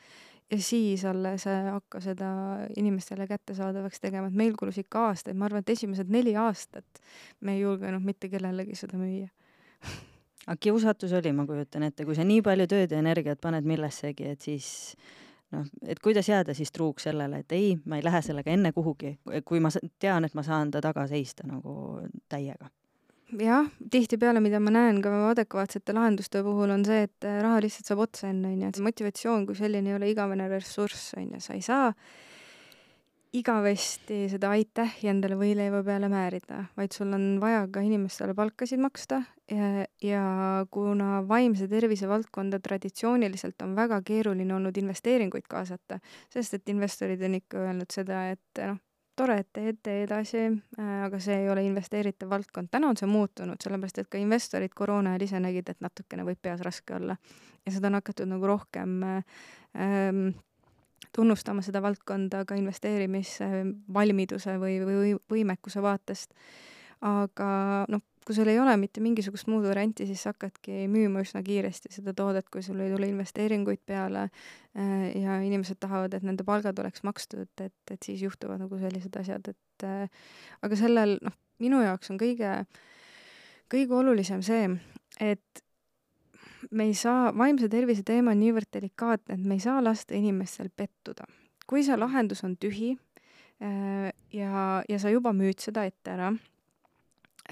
Ja siis alles hakka seda inimestele kättesaadavaks tegema, et meil kulus ikka aastaid, ma arvan, et esimesed neli aastat me ei julgenud mitte kellelegi seda müüa. Aga kiusatus oli, ma kujutan ette, kui sa nii palju tööd ja energiat paned millessegi, et siis noh, et kuidas jääda siis truuks sellele, et ei, ma ei lähe sellega enne kuhugi, kui ma tean, et ma saan ta taga seista nagu täiega jah, tihtipeale, mida ma näen ka adekvaatsete lahenduste puhul, on see, et raha lihtsalt saab otsa enne, on ju, et motivatsioon kui selline ei ole igavene ressurss, on ju, sa ei saa igavesti seda aitähi endale võileiva peale määrida, vaid sul on vaja ka inimestele palkasid maksta ja, ja kuna vaimse tervise valdkonda traditsiooniliselt on väga keeruline olnud investeeringuid kaasata, sest et investorid on ikka öelnud seda, et noh, tore, et teed, tee edasi, äh, aga see ei ole investeeritav valdkond. täna on see muutunud, sellepärast et ka investorid koroona ajal ise nägid, et natukene võib peas raske olla. ja seda on hakatud nagu rohkem ähm, tunnustama seda valdkonda ka investeerimisvalmiduse või, või võimekuse vaatest. aga noh, kui sul ei ole mitte mingisugust muud varianti, siis hakkadki müüma üsna kiiresti seda toodet, kui sul ei tule investeeringuid peale äh, ja inimesed tahavad, et nende palgad oleks makstud, et, et siis juhtuvad nagu sellised asjad, et äh, aga sellel, noh, minu jaoks on kõige, kõige olulisem see, et me ei saa, vaimse tervise teema on niivõrd delikaatne, et me ei saa lasta inimestel pettuda. kui see lahendus on tühi äh, ja, ja sa juba müüd seda ette ära,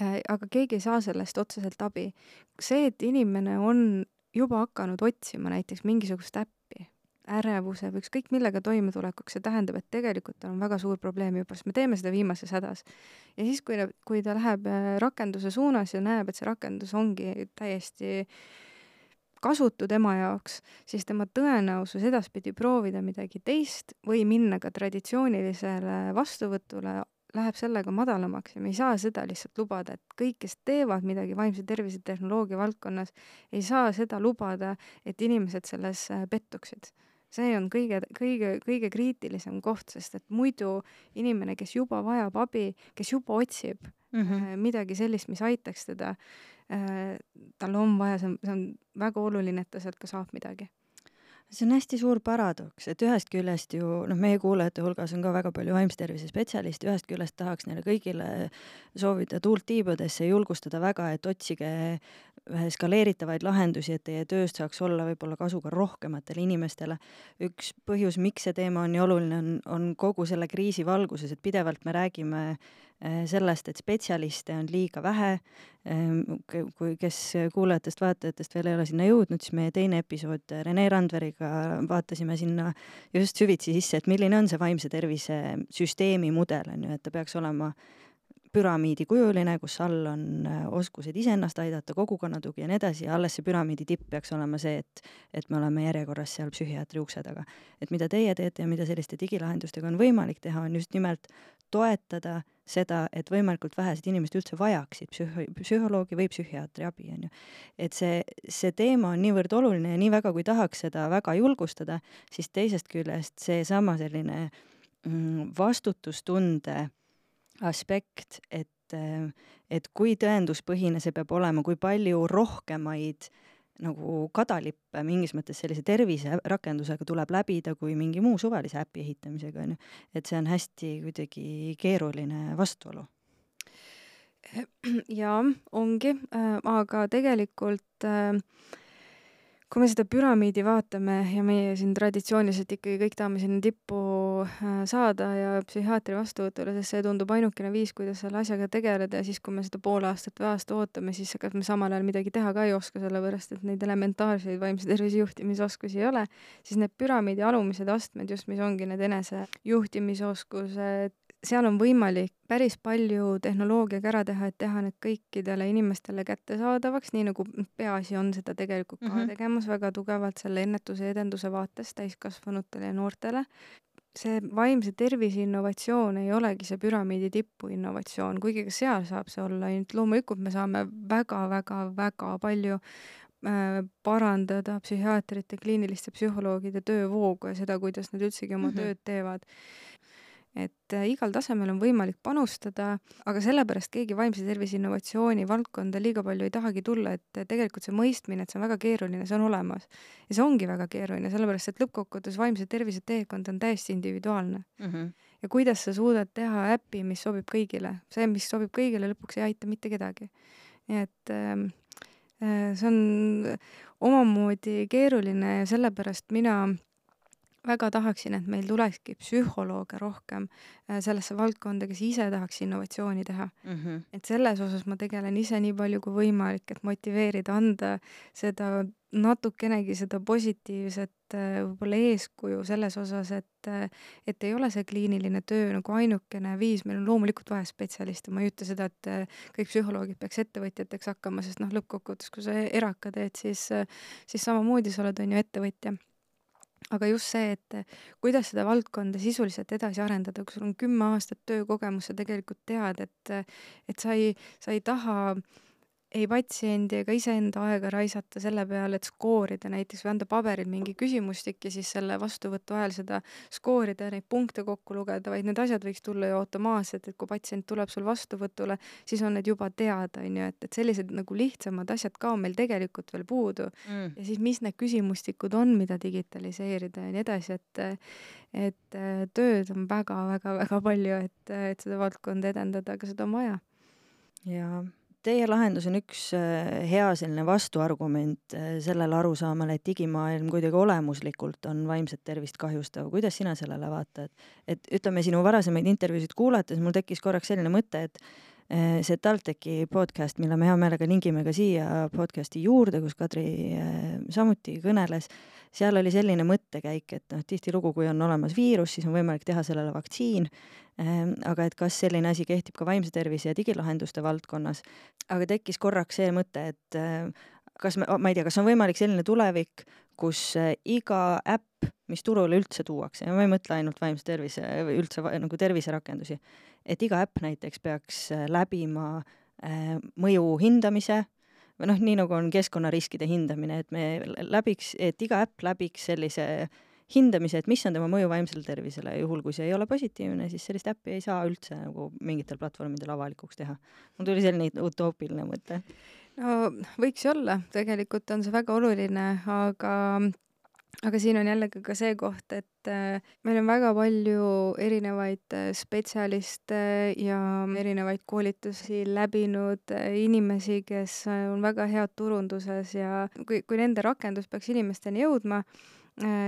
aga keegi ei saa sellest otseselt abi. see, et inimene on juba hakanud otsima näiteks mingisugust äppi, ärevuse või ükskõik millega toimetulekuks, see tähendab, et tegelikult tal on väga suur probleem juba, sest me teeme seda viimases hädas. ja siis, kui ta, kui ta läheb äh, rakenduse suunas ja näeb, et see rakendus ongi täiesti kasutu tema jaoks, siis tema tõenäosus edaspidi proovida midagi teist või minna ka traditsioonilisele vastuvõtule läheb sellega madalamaks ja me ei saa seda lihtsalt lubada, et kõik, kes teevad midagi vaimse tervise tehnoloogia valdkonnas, ei saa seda lubada, et inimesed selles äh, pettuksid. see on kõige, kõige, kõige kriitilisem koht, sest et muidu inimene, kes juba vajab abi, kes juba otsib mm -hmm. midagi sellist, mis aitaks teda, äh, tal on vaja, see on, see on väga oluline, et ta sealt ka saab midagi see on hästi suur paradoks, et ühest küljest ju noh, meie kuulajate hulgas on ka väga palju vaimse tervise spetsialiste, ühest küljest tahaks neile kõigile soovida tuult tiibadesse julgustada väga, et otsige skaleeritavaid lahendusi, et teie tööst saaks olla võib-olla kasu ka rohkematele inimestele. üks põhjus, miks see teema on nii oluline, on, on kogu selle kriisi valguses, et pidevalt me räägime eh, sellest, et spetsialiste on liiga vähe. Ehm, kui, kes kuulajatest-vaatajatest veel ei ole sinna jõudnud, siis meie teine episood Rene Randveriga vaatasime sinna just süvitsi sisse, et milline on see vaimse tervise süsteemi mudel, on ju, et ta peaks olema püramiidikujuline, kus all on äh, oskused iseennast aidata, kogukonna tugi ja nii edasi ja alles see püramiidi tipp peaks olema see, et, et me oleme järjekorras seal psühhiaatri ukse taga. et mida teie teete ja mida selliste digilahendustega on võimalik teha, on just nimelt toetada seda, et võimalikult vähesed inimesed üldse vajaksid psühho-, psühholoogi või psühhiaatri abi, on ju. et see, see teema on niivõrd oluline ja nii väga, kui tahaks seda väga julgustada, siis teisest küljest seesama selline mm, vastutustunde aspekt, et, et kui tõenduspõhine see peab olema, kui palju rohkemaid nagu kadalippe mingis mõttes sellise terviserakendusega tuleb läbida kui mingi muu suvalise äpi ehitamisega, on ju. et see on hästi kuidagi keeruline vastuolu. jaa, ongi, aga tegelikult äh, kui me seda püramiidi vaatame ja meie siin traditsiooniliselt ikkagi kõik tahame sinna tippu äh, saada ja psühhiaatri vastuvõtule, sest see tundub ainukene viis, kuidas selle asjaga tegeleda ja siis, kui me seda pool aastat või aasta ootame, siis ega me samal ajal midagi teha ka ei oska, sellepärast et neid elementaarseid vaimse tervise juhtimisoskusi ei ole, siis need püramiidi alumised astmed just, mis ongi need enesejuhtimisoskused, seal on võimalik päris palju tehnoloogiaga ära teha, et teha need kõikidele inimestele kättesaadavaks, nii nagu peaasi on seda tegelikult ka mm -hmm. tegemas väga tugevalt selle ennetuse edenduse vaates täiskasvanutele ja noortele. see vaimse tervise innovatsioon ei olegi see püramiidi tipu innovatsioon, kuigi ka seal saab see olla, ainult loomulikult me saame väga-väga-väga palju äh, parandada psühhiaatrite, kliiniliste psühholoogide töövoogu ja seda, kuidas nad üldsegi oma mm -hmm. tööd teevad et äh, igal tasemel on võimalik panustada, aga sellepärast keegi vaimse tervise innovatsiooni valdkonda liiga palju ei tahagi tulla, et äh, tegelikult see mõistmine, et see on väga keeruline, see on olemas. ja see ongi väga keeruline, sellepärast et lõppkokkuvõttes vaimse tervise teekond on täiesti individuaalne mm. -hmm. ja kuidas sa suudad teha äpi, mis sobib kõigile, see, mis sobib kõigile, lõpuks ei aita mitte kedagi. nii et ähm, äh, see on omamoodi keeruline ja sellepärast mina väga tahaksin, et meil tulekski psühholooge rohkem äh, sellesse valdkonda, kes ise tahaks innovatsiooni teha mm. -hmm. et selles osas ma tegelen ise nii palju kui võimalik, et motiveerida, anda seda natukenegi seda positiivset äh, võib-olla eeskuju selles osas, et äh, et ei ole see kliiniline töö nagu ainukene viis, meil on loomulikult vaja spetsialiste, ma ei ütle seda, et kõik psühholoogid peaks ettevõtjateks hakkama, sest noh, lõppkokkuvõttes, kui sa eraka teed, siis siis samamoodi sa oled, on ju, ettevõtja aga just see, et kuidas seda valdkonda sisuliselt edasi arendada, kui sul on kümme aastat töökogemust, sa tegelikult tead, et et sa ei, sa ei taha äh, ei patsiendi ega iseenda aega raisata selle peale, et skoorida näiteks või anda paberil mingi küsimustik ja siis selle vastuvõtu ajal seda skoorida ja neid punkte kokku lugeda, vaid need asjad võiks tulla ju automaatselt, et kui patsient tuleb sul vastuvõtule, siis on need juba teada, on ju, et, et sellised nagu lihtsamad asjad ka on meil tegelikult veel puudu. Mm.. ja siis, mis need küsimustikud on, mida digitaliseerida ja nii edasi, et et tööd on väga-väga-väga palju, et, et seda valdkonda edendada, aga seda on vaja. jaa teie lahendus on üks äh, hea selline vastuargument äh, sellele arusaamal, et digimaailm kuidagi olemuslikult on vaimset tervist kahjustav. kuidas sina sellele vaatad? et ütleme, sinu varasemaid intervjuusid kuulates mul tekkis korraks selline mõte, et äh, see TalTechi podcast, mille me hea meelega lingime ka siia podcasti juurde, kus Kadri samuti kõneles, seal oli selline mõttekäik, et noh, tihtilugu, kui on olemas viirus, siis on võimalik teha sellele vaktsiin, ehm, aga et kas selline asi kehtib ka vaimse tervise ja digilahenduste valdkonnas. aga tekkis korraks see mõte, et ehm, kas me, ma ei tea, kas on võimalik selline tulevik, kus eh, iga äpp, mis turule üldse tuuakse ja ma ei mõtle ainult vaimse tervise üldse nagu terviserakendusi, et iga äpp näiteks peaks eh, läbima äh, mõju hindamise või noh, nii nagu on keskkonnariskide hindamine, et me läbiks, et iga äpp läbiks sellise hindamise, et mis on tema mõju vaimsele tervisele. Juhul, kui see ei ole positiivne, siis sellist äppi ei saa üldse nagu mingitel platvormidel avalikuks teha. mul tuli selline utoopiline mõte. No võiks ju olla, tegelikult on see väga oluline, aga aga siin on jällegi ka see koht, et äh, meil on väga palju erinevaid äh, spetsialiste ja erinevaid koolitusi läbinud äh, inimesi, kes on väga head turunduses ja kui, kui nende rakendus peaks inimesteni jõudma,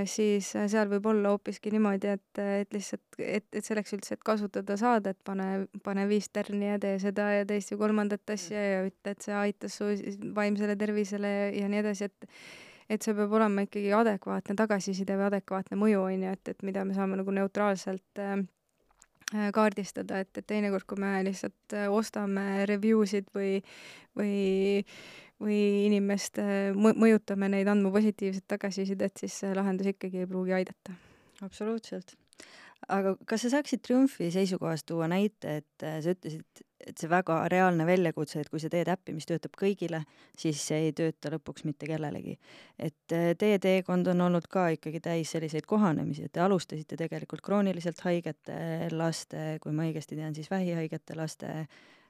siis seal võib olla hoopiski niimoodi, et, et lihtsalt, et, et selleks üldse, et kasutada saada, et pane, pane viis tärni ja tee seda ja teist ja kolmandat asja ja ütle, et see aitas su vaimsele tervisele ja, ja nii edasi, et et see peab olema ikkagi adekvaatne tagasiside või adekvaatne mõju, on ju, et, et mida me saame nagu neutraalselt äh, äh kaardistada, et, et teinekord, kui me lihtsalt ostame review sid või, või või inimeste, mõjutame neid andma positiivset tagasisidet, siis see lahendus ikkagi ei pruugi aidata. absoluutselt. aga kas sa saaksid Triumfi seisukohast tuua näite, et äh, sa ütlesid, et see väga reaalne väljakutse, et kui sa teed äppi, mis töötab kõigile, siis see ei tööta lõpuks mitte kellelegi. et äh, teie teekond on olnud ka ikkagi täis selliseid kohanemisi, et te alustasite tegelikult krooniliselt haigete laste, kui ma õigesti tean, siis vähihaigete laste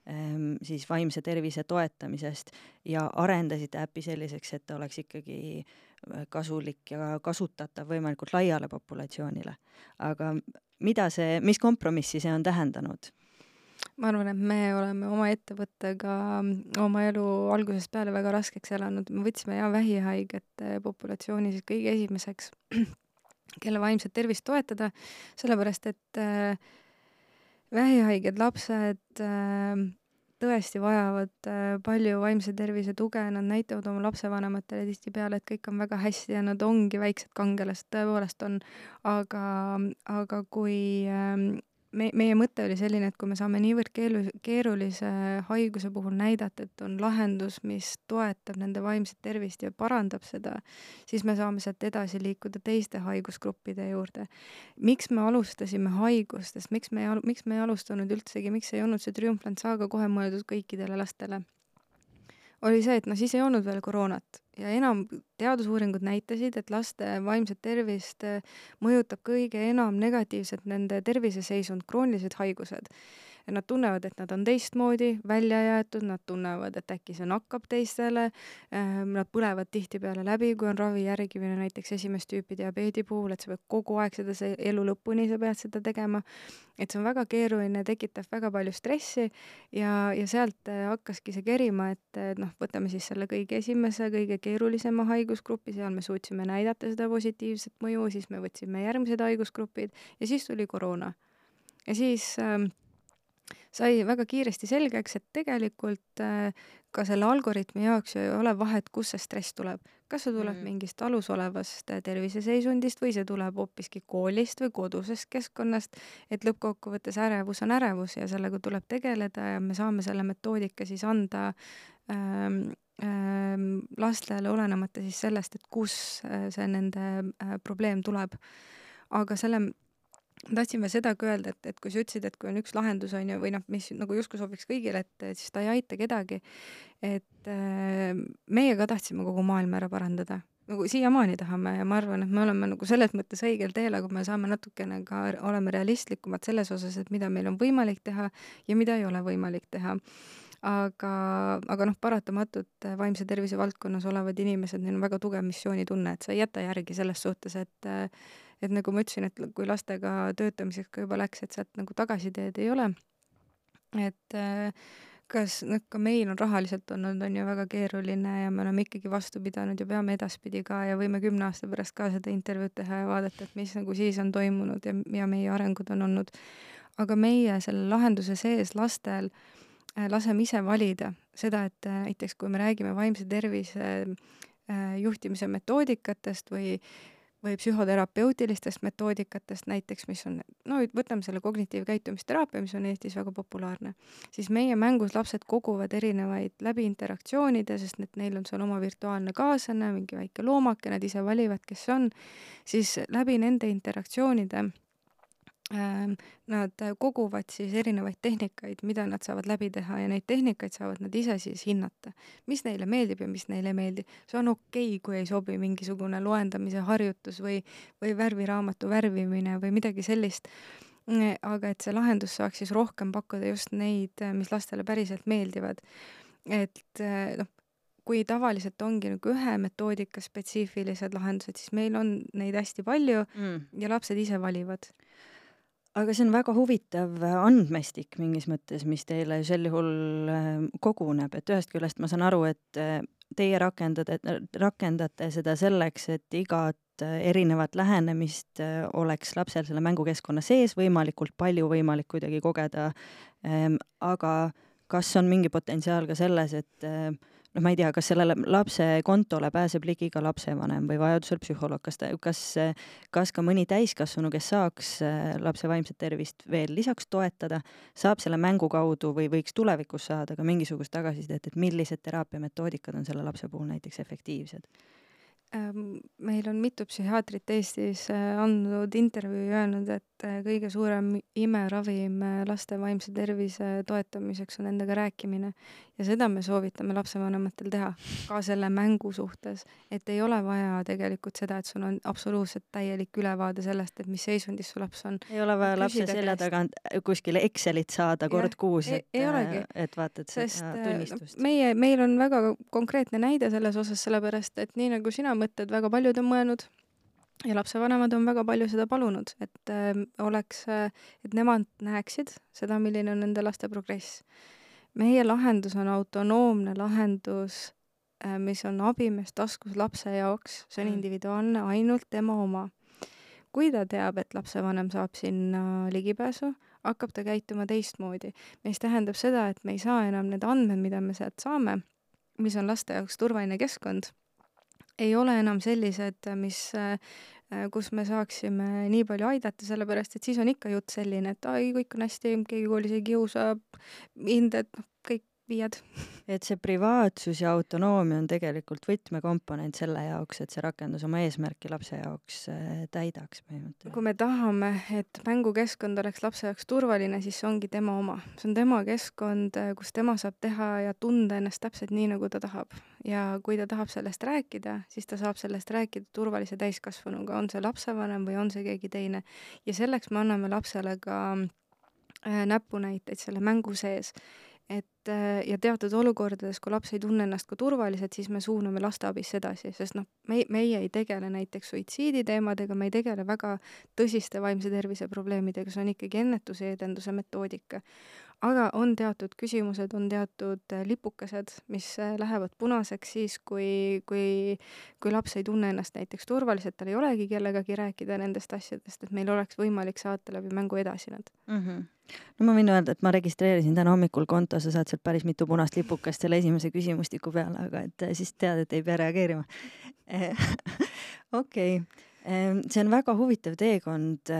Ehm, siis vaimse tervise toetamisest ja arendasite äpi selliseks, et ta oleks ikkagi äh, kasulik ja kasutatav võimalikult laiale populatsioonile. aga mida see, mis kompromissi see on tähendanud? Ma arvan, et me oleme oma ettevõttega oma elu algusest peale väga raskeks elanud, me võtsime ja vähihaigete populatsiooni siis kõige esimeseks, kelle vaimset tervist toetada, sellepärast et äh, vähihaiged lapsed äh, tõesti vajavad äh, palju vaimse tervise tuge, nad näitavad oma lapsevanematele tihtipeale, et kõik on väga hästi ja nad ongi väiksed kangelased, tõepoolest on, aga, aga kui ähm, me, meie mõte oli selline, et kui me saame niivõrd keelu, keerulise haiguse puhul näidata, et on lahendus, mis toetab nende vaimset tervist ja parandab seda, siis me saame sealt edasi liikuda teiste haigusgruppide juurde. miks me alustasime haigustest, miks me miks me ei alustanud üldsegi, miks ei olnud see Triumphant Saga kohe mõeldud kõikidele lastele? Oli see, et noh, siis ei olnud veel koroonat. Ja enam teadusuuringud näitasid, et laste vaimset tervist äh, mõjutab kõige enam negatiivselt nende terviseseisund, kroonilised haigused ja nad tunnevad, et nad on teistmoodi välja jäetud, nad tunnevad, et äkki see nakkab teistele, ehm, nad põlevad tihtipeale läbi, kui on ravi järgimine näiteks esimest tüüpi diabeedi puhul, et sa pead kogu aeg seda, see elu lõpuni sa pead seda tegema, et see on väga keeruline, tekitab väga palju stressi ja, ja sealt äh, hakkaski see kerima, et noh, võtame siis selle kõige esimese, kõige keerulisema haigusgrupi, seal me suutsime näidata seda positiivset mõju, siis me võtsime järgmised haigusgrupid ja siis tuli koroona. ja siis äh, sai väga kiiresti selgeks, et tegelikult äh, ka selle algoritmi jaoks ju ei ole vahet, kust see stress tuleb. kas see tuleb mm. mingist alus olevast äh, terviseseisundist või see tuleb hoopiski koolist või kodusest keskkonnast, et lõppkokkuvõttes ärevus on ärevus ja sellega tuleb tegeleda ja me saame selle metoodika siis anda ähm, ähm, lastele, olenemata siis sellest, et kus äh, see nende äh, probleem tuleb. aga selle tahtsin veel seda ka öelda, et, et kui sa ütlesid, et kui on üks lahendus, on ju, või noh, mis nagu justkui sobiks kõigile, et siis ta ei aita kedagi, et äh, meie ka tahtsime kogu maailma ära parandada, nagu siiamaani tahame ja ma arvan, et me oleme nagu selles mõttes õigel teel, aga me saame natukene ka, oleme realistlikumad selles osas, et mida meil on võimalik teha ja mida ei ole võimalik teha. Aga, aga noh, paratamatult vaimse tervise valdkonnas olevad inimesed, neil on väga tugev missioonitunne, et sa ei jäta järgi selles suhtes, et et nagu ma ütlesin, et kui lastega töötamiseks ka juba läks, et sealt nagu tagasiteed ei ole. et äh, kas noh, ka meil on rahaliselt olnud, on ju väga keeruline ja me oleme ikkagi vastu pidanud ja peame edaspidi ka ja võime kümne aasta pärast ka seda intervjuud teha ja vaadata, et mis nagu siis on toimunud ja, ja meie arengud on olnud. aga meie selle lahenduse sees lastel äh, laseme ise valida seda, et äh, näiteks kui me räägime vaimse tervise juhtimise metoodikatest või või psühhoterapeutilistest metoodikatest näiteks, mis on, no võtame selle kognitiivkäitumisteraapia, mis on Eestis väga populaarne, siis meie mängus lapsed koguvad erinevaid läbi interaktsioonide, sest et neil on seal oma virtuaalne kaaslane, mingi väike loomake, nad ise valivad, kes see on, siis läbi nende interaktsioonide nad koguvad siis erinevaid tehnikaid, mida nad saavad läbi teha ja neid tehnikaid saavad nad ise siis hinnata. mis neile meeldib ja mis neile ei meeldi. see on okei okay,, kui ei sobi mingisugune loendamise harjutus või, või värviraamatu värvimine või midagi sellist. aga et see lahendus saaks siis rohkem pakkuda just neid, mis lastele päriselt meeldivad. et noh, kui tavaliselt ongi nagu ühe metoodika spetsiifilised lahendused, siis meil on neid hästi palju mm. ja lapsed ise valivad aga see on väga huvitav andmestik mingis mõttes, mis teile sel juhul äh, koguneb, et ühest küljest ma saan aru, et äh, teie rakendate, rakendate seda selleks, et igat äh, erinevat lähenemist oleks lapsel selle mängukeskkonna sees võimalikult palju võimalik kuidagi kogeda. Ähm, aga kas on mingi potentsiaal ka selles, et noh, ma ei tea, kas sellele lapse kontole pääseb ligi ka lapsevanem või vajadusel psühholoog, kas ta, kas, kas ka mõni täiskasvanu, kes saaks äh, lapse vaimset tervist veel lisaks toetada, saab selle mängu kaudu või võiks tulevikus saada ka mingisugust tagasisidet, et millised teraapiametoodikad on selle lapse puhul näiteks efektiivsed? Ähm, meil on mitu psühhiaatrit Eestis äh, andnud intervjuu ja öelnud, et äh, kõige suurem imeravim laste vaimse tervise toetamiseks on endaga rääkimine. Ja seda me soovitame lapsevanematel teha, ka selle mängu suhtes. et ei ole vaja tegelikult seda, et sul on absoluutselt täielik ülevaade sellest, et mis seisundis su laps on. ei ole vaja lapse selja tagant kuskile Excelit saada kord ja, kuus, et, et vaatad seda tunnistust. meie, meil on väga konkreetne näide selles osas, sellepärast et nii nagu sina mõtted väga paljud on mõelnud ja lapsevanemad on väga palju seda palunud, et äh, oleks äh,, et nemad näeksid seda, milline on nende laste progress. Meie lahendus on autonoomne lahendus äh,, mis on abimees taskus lapse jaoks, see on mm. individuaalne, ainult tema oma. kui ta teab, et lapsevanem saab sinna ligipääsu, hakkab ta käituma teistmoodi, mis tähendab seda, et me ei saa enam need andmed, mida me sealt saame, mis on laste jaoks turvaline keskkond ei ole enam sellised, mis, kus me saaksime nii palju aidata, sellepärast et siis on ikka jutt selline, et ai, kõik on hästi, keegi koolis ei kiusa, hinded, noh, viiad. et see privaatsus ja autonoomia on tegelikult võtmekomponent selle jaoks, et see rakendus oma eesmärki lapse jaoks äh, täidaks põhimõtteliselt. kui me tahame, et mängukeskkond oleks lapse jaoks turvaline, siis see ongi tema oma. see on tema keskkond, äh, kus tema saab teha ja tunda ennast täpselt nii, nagu ta tahab. ja kui ta tahab sellest rääkida, siis ta saab sellest rääkida turvalise täiskasvanuga, on see lapsevanem või on see keegi teine. ja selleks me anname lapsele ka äh, näpunäiteid selle mängu sees et äh, ja teatud olukordades, kui laps ei tunne ennast ka turvaliselt, siis me suuname lasteabisse edasi, sest noh, me, meie ei tegele näiteks suitsiidi teemadega, me ei tegele väga tõsiste vaimse tervise probleemidega, see on ikkagi ennetuse ja edenduse metoodika aga on teatud küsimused, on teatud äh, lipukesed, mis äh, lähevad punaseks siis, kui, kui, kui laps ei tunne ennast näiteks turvaliselt, tal ei olegi kellegagi rääkida nendest asjadest, et meil oleks võimalik saata läbi mängu edasi nad mm. -hmm no ma võin öelda, et ma registreerisin täna hommikul konto, sa saad sealt päris mitu punast lipukest selle esimese küsimustiku peale, aga et äh, siis tead, et ei pea reageerima. okei, see on väga huvitav teekond,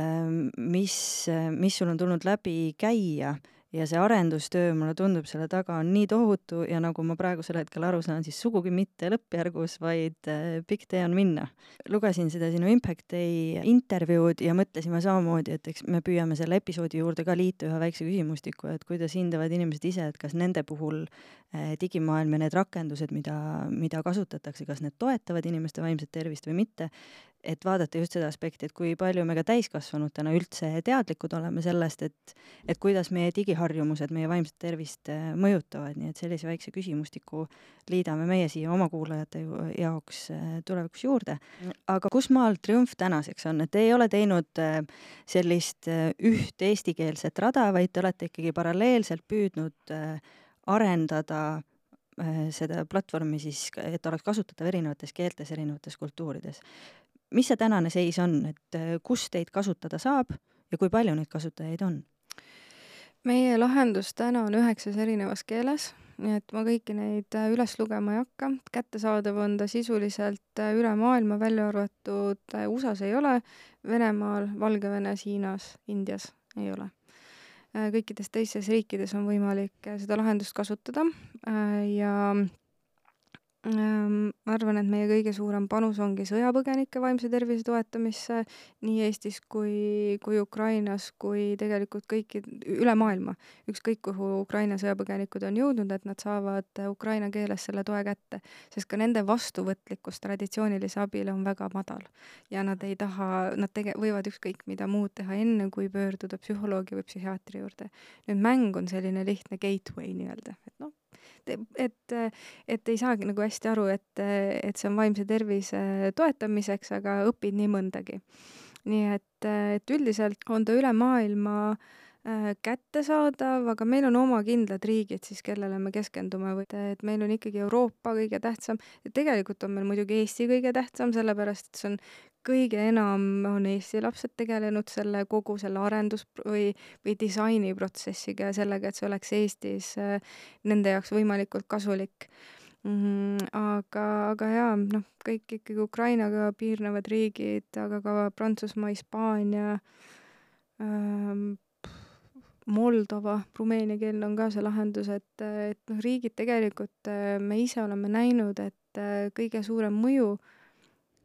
mis, mis sul on tulnud läbi käia ja see arendustöö, mulle tundub, selle taga on nii tohutu ja nagu ma praegusel hetkel aru saan, siis sugugi mitte lõppjärgus, vaid äh, pikk tee on minna. lugesin seda sinu Impact Day intervjuud ja mõtlesime samamoodi, et eks me püüame selle episoodi juurde ka liita ühe väikse küsimustiku, et kuidas hindavad inimesed ise, et kas nende puhul äh, digimaailm ja need rakendused, mida, mida kasutatakse, kas need toetavad inimeste vaimset tervist või mitte et vaadata just seda aspekti, et kui palju me ka täiskasvanutena üldse teadlikud oleme sellest, et et kuidas meie digiharjumused meie vaimset tervist äh, mõjutavad, nii et sellise väikse küsimustiku liidame meie siia oma kuulajate jaoks äh, tulevikus juurde. aga kus maal Triumf tänaseks on, et te ei ole teinud äh, sellist üht eestikeelset rada, vaid te olete ikkagi paralleelselt püüdnud arendada seda platvormi siis, et oleks kasutatav erinevates keeltes, erinevates kultuurides mis see tänane seis on, et äh, kus teid kasutada saab ja kui palju neid kasutajaid on? meie lahendus täna on üheksas erinevas keeles nii et ma kõiki neid äh, üles lugema ei hakka, kättesaadav on ta sisuliselt äh, üle maailma, välja arvatud USA-s ei ole, Venemaal, Valgevenes, Hiinas, Indias ei ole. kõikides teistes riikides on võimalik seda lahendust kasutada ja Ehm, ma arvan, et meie kõige suurem panus ongi sõjapõgenike vaimse tervise toetamisse nii Eestis kui, kui Ukrainas, kui tegelikult kõiki, üle maailma. ükskõik, kuhu Ukraina sõjapõgenikud on jõudnud, et nad saavad ukraina keeles selle toe kätte, sest ka nende vastuvõtlikkus traditsioonilise abile on väga madal. ja nad ei taha, nad tege-, võivad ükskõik mida muud teha, enne kui pöörduda psühholoogi või psühhiaatri juurde. nüüd mäng on selline lihtne gateway nii-öelda, et et, et ei saagi nagu hästi aru, et, et see on vaimse tervise toetamiseks, aga õpid nii mõndagi. nii et, et üldiselt on ta üle maailma äh, kättesaadav, aga meil on oma kindlad riigid siis, kellele me keskendume või et meil on ikkagi Euroopa kõige tähtsam ja tegelikult on meil muidugi Eesti kõige tähtsam, sellepärast et see on kõige enam on Eesti lapsed tegelenud selle kogu selle arendus- või, või disainiprotsessiga ja sellega, et see oleks Eestis äh, nende jaoks võimalikult kasulik mm,. aga, aga jaa, noh, kõik ikkagi Ukrainaga piirnevad riigid, aga ka Prantsusmaa, Hispaania ähm,, Moldova, rumeeniakeelne on ka see lahendus, et, et noh, riigid tegelikult, äh, me ise oleme näinud, et äh, kõige suurem mõju äh,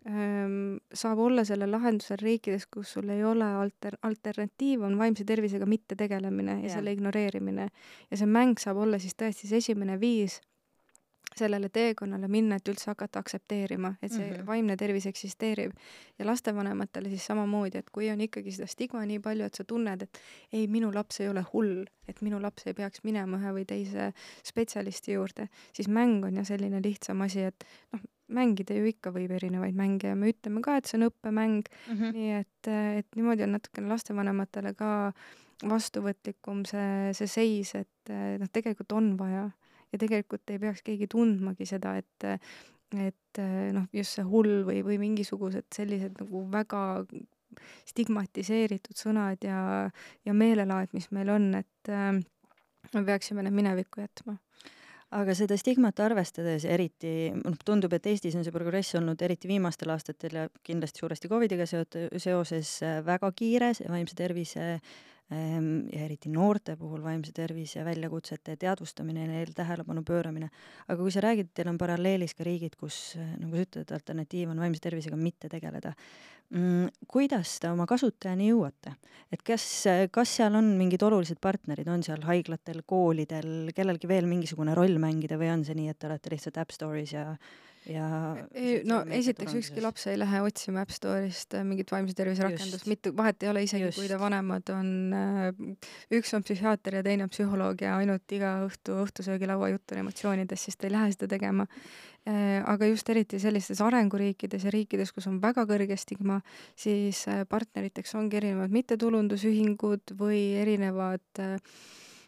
saab olla sellel lahendusel riikides, kus sul ei ole alter-, alternatiiv, on vaimse tervisega mitte tegelemine ja, ja selle ignoreerimine. ja see mäng saab olla siis tõesti see esimene viis sellele teekonnale minna, et üldse hakata aktsepteerima, et see mm -hmm. vaimne tervis eksisteerib. ja lastevanematele siis samamoodi, et kui on ikkagi seda stigma nii palju, et sa tunned, et ei, minu laps ei ole hull, et minu laps ei peaks minema ühe või teise spetsialisti juurde, siis mäng on ja selline lihtsam asi, et noh, mängida ju ikka võib erinevaid mänge ja me ütleme ka, et see on õppemäng mm, -hmm. nii et, et niimoodi on natukene lastevanematele ka vastuvõtlikum see, see seis, et noh, tegelikult on vaja ja tegelikult ei peaks keegi tundmagi seda, et et noh, just see hull või, või mingisugused sellised nagu väga stigmatiseeritud sõnad ja, ja meelelaad, mis meil on, et äh, me peaksime need minevikku jätma aga seda stigmat arvestades, eriti noh, tundub, et Eestis on see progress olnud eriti viimastel aastatel ja kindlasti suuresti Covidiga seot-, seoses äh, väga kiire, see vaimse tervise ähm, ja eriti noorte puhul vaimse tervise väljakutsete teadvustamine ja neile tähelepanu pööramine. aga kui sa räägid, teil on paralleelis ka riigid, kus äh, nagu sa ütled, alternatiiv on vaimse tervisega mitte tegeleda mm,. kuidas te oma kasutajani jõuate, et kas, kas seal on mingid olulised partnerid, on seal haiglatel, koolidel, kellelgi veel mingisugune roll mängida või on see nii, et te olete lihtsalt App Store'is ja ja no esiteks ükski laps ei lähe otsima App Store'ist äh, mingit vaimse tervise rakendust, mitu, vahet ei ole isegi, kui ta vanemad on, äh, üks on psühhiaater ja teine on psühholoog ja ainult iga õhtu õhtusöögilaua jutt on emotsioonidest, siis ta ei lähe seda tegema. Äh, aga just eriti sellistes arenguriikides ja riikides, kus on väga kõrge stigma, siis partneriteks ongi erinevad mittetulundusühingud või erinevad äh,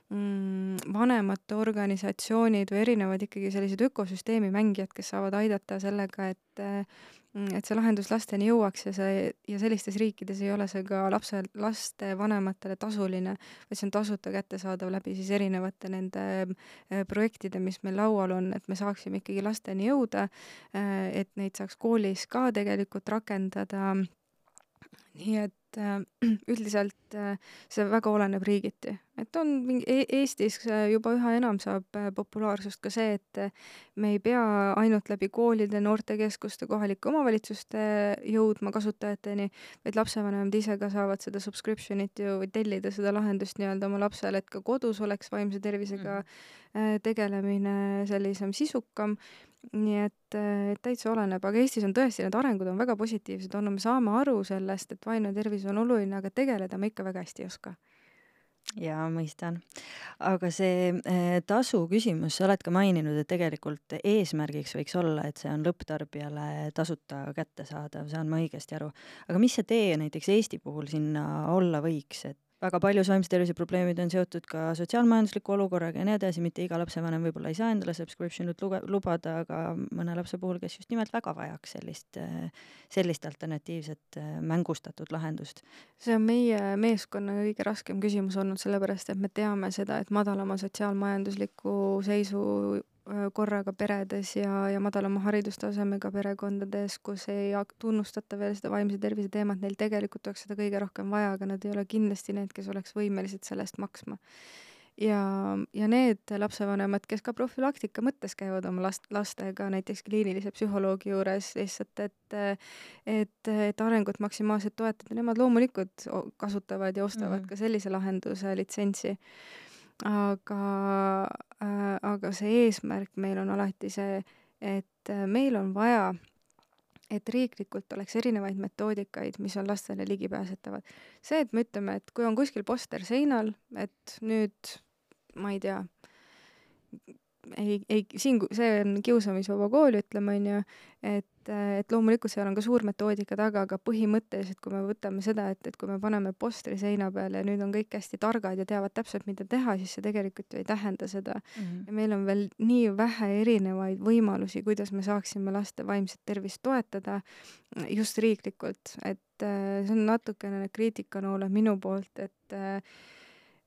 mm, vanemate organisatsioonid või erinevad ikkagi sellised ökosüsteemi mängijad, kes saavad aidata sellega, et mm, et see lahendus lasteni jõuaks ja see, ja sellistes riikides ei ole see ka lapse, lastevanematele tasuline, vaid see on tasuta kättesaadav läbi siis erinevate nende äh, projektide, mis meil laual on, et me saaksime ikkagi lasteni jõuda, äh, et neid saaks koolis ka tegelikult rakendada. nii et äh, üldiselt see väga oleneb riigiti et on mingi e Eestis äh, juba üha enam saab äh, populaarsust ka see, et äh, me ei pea ainult läbi koolide, noortekeskuste, kohalike omavalitsuste jõudma kasutajateni, vaid lapsevanemad ise ka saavad seda subscription'it ju või tellida seda lahendust nii-öelda oma lapsele, et ka kodus oleks vaimse tervisega mm. tegelemine sellisem sisukam nii et, et täitsa oleneb, aga Eestis on tõesti, need arengud on väga positiivsed olnud, me saame aru sellest, et vaimne tervis on oluline, aga tegeleda me ikka väga hästi ei oska jaa, mõistan. aga see eh, tasu küsimus, sa oled ka maininud, et tegelikult eesmärgiks võiks olla, et see on lõpptarbijale tasuta kättesaadav, saan ma õigesti aru? aga mis see tee näiteks Eesti puhul sinna olla võiks, et väga palju vaimse tervise probleemid on seotud ka sotsiaalmajandusliku olukorraga ja nii edasi, mitte iga lapsevanem võib-olla ei saa endale subscription'it lubada, aga mõne lapse puhul, kes just nimelt väga vajaks sellist, sellist alternatiivset mängustatud lahendust. see on meie meeskonna kõige raskem küsimus olnud, sellepärast et me teame seda, et madalama sotsiaalmajandusliku seisu korraga peredes ja, ja madalama haridustasemega perekondades, kus ei tunnustata veel seda vaimse tervise teemat, neil tegelikult oleks seda kõige rohkem vaja, aga nad ei ole kindlasti need, kes oleks võimelised selle eest maksma. ja, ja need lapsevanemad, kes ka profülaktika mõttes käivad oma last, lastega näiteks kliinilise psühholoogi juures lihtsalt, et et, et arengut maksimaalselt toetada, nemad loomulikult kasutavad ja ostavad mm -hmm. ka sellise lahenduse litsentsi aga aga see eesmärk meil on alati see, et äh, meil on vaja, et riiklikult oleks erinevaid metoodikaid, mis on lastele ligipääsetavad. see, et me ütleme, et kui on kuskil poster seinal, et nüüd ma ei tea, ei, ei, siin, see on kiusamisvaba kool, ütleme, on ju, et, et loomulikult seal on ka suur metoodika taga, aga põhimõtteliselt, kui me võtame seda, et, et kui me paneme postri seina peale ja nüüd on kõik hästi targad ja teavad täpselt, mida teha, siis see tegelikult ju ei tähenda seda mm. -hmm. ja meil on veel nii vähe erinevaid võimalusi, kuidas me saaksime laste vaimset tervist toetada just riiklikult, et see on natukene kriitikanoole minu poolt, et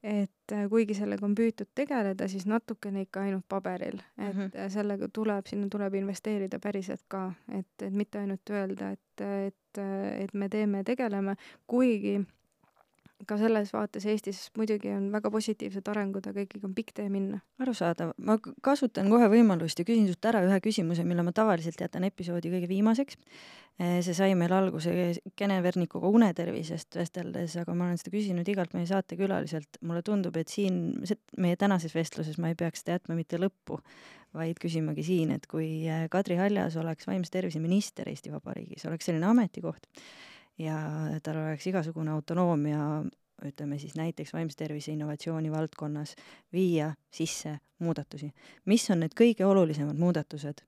et äh, kuigi sellega on püütud tegeleda, siis natukene ikka ainult paberil, et mm -hmm. sellega tuleb, sinna tuleb investeerida päriselt ka, et, et mitte ainult öelda, et, et, et me teeme, tegeleme, kuigi ka selles vaates Eestis muidugi on väga positiivsed arengud, aga ikkagi on pikk tee minna. arusaadav, ma kasutan kohe võimalust ja küsin sult ära ühe küsimuse, mille ma tavaliselt jätan episoodi kõige viimaseks. Eh, see sai meil alguse Kene Vernikuga unetervisest vesteldes, aga ma olen seda küsinud igalt meie saatekülaliselt. mulle tundub, et siin meie tänases vestluses ma ei peaks seda jätma mitte lõppu, vaid küsimagi siin, et kui eh, Kadri Haljas oleks vaimse tervise minister Eesti Vabariigis, oleks selline ametikoht ja tal oleks igasugune autonoomia, ütleme siis näiteks vaimse tervise innovatsiooni valdkonnas, viia sisse muudatusi. mis on need kõige olulisemad muudatused,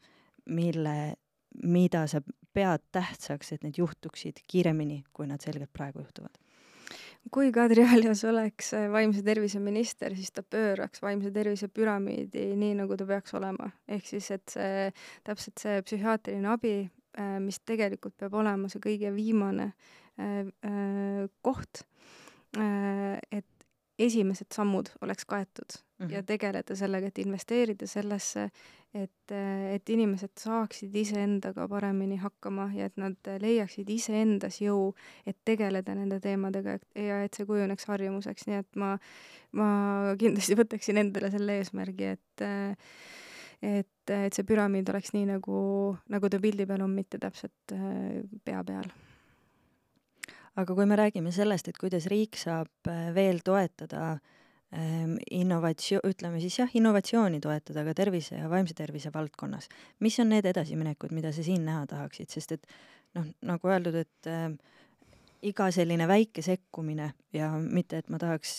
mille, mida sa pead tähtsaks, et need juhtuksid kiiremini, kui nad selgelt praegu juhtuvad? kui Kadri Aljas oleks vaimse tervise minister, siis ta pööraks vaimse tervise püramiidi nii, nagu ta peaks olema. ehk siis, et see, täpselt see psühhiaatriline abi, Äh, mis tegelikult peab olema see kõige viimane äh, äh, koht, et esimesed sammud oleks kaetud mm -hmm. ja tegeleda sellega, et investeerida sellesse, et, et inimesed saaksid iseendaga paremini hakkama ja et nad leiaksid iseendas jõu, et tegeleda nende teemadega ja et see kujuneks harjumuseks, nii et ma, ma kindlasti võtaksin endale selle eesmärgi, et et, et see püramiid oleks nii, nagu, nagu ta pildi peal on, mitte täpselt äh, pea peal. aga kui me räägime sellest, et kuidas riik saab äh, veel toetada ähm, innovatsioon, ütleme siis jah, innovatsiooni toetada ka tervise ja vaimse tervise valdkonnas, mis on need edasiminekud, mida sa siin näha tahaksid, sest et noh, nagu öeldud, et äh, iga selline väike sekkumine ja mitte, et ma tahaks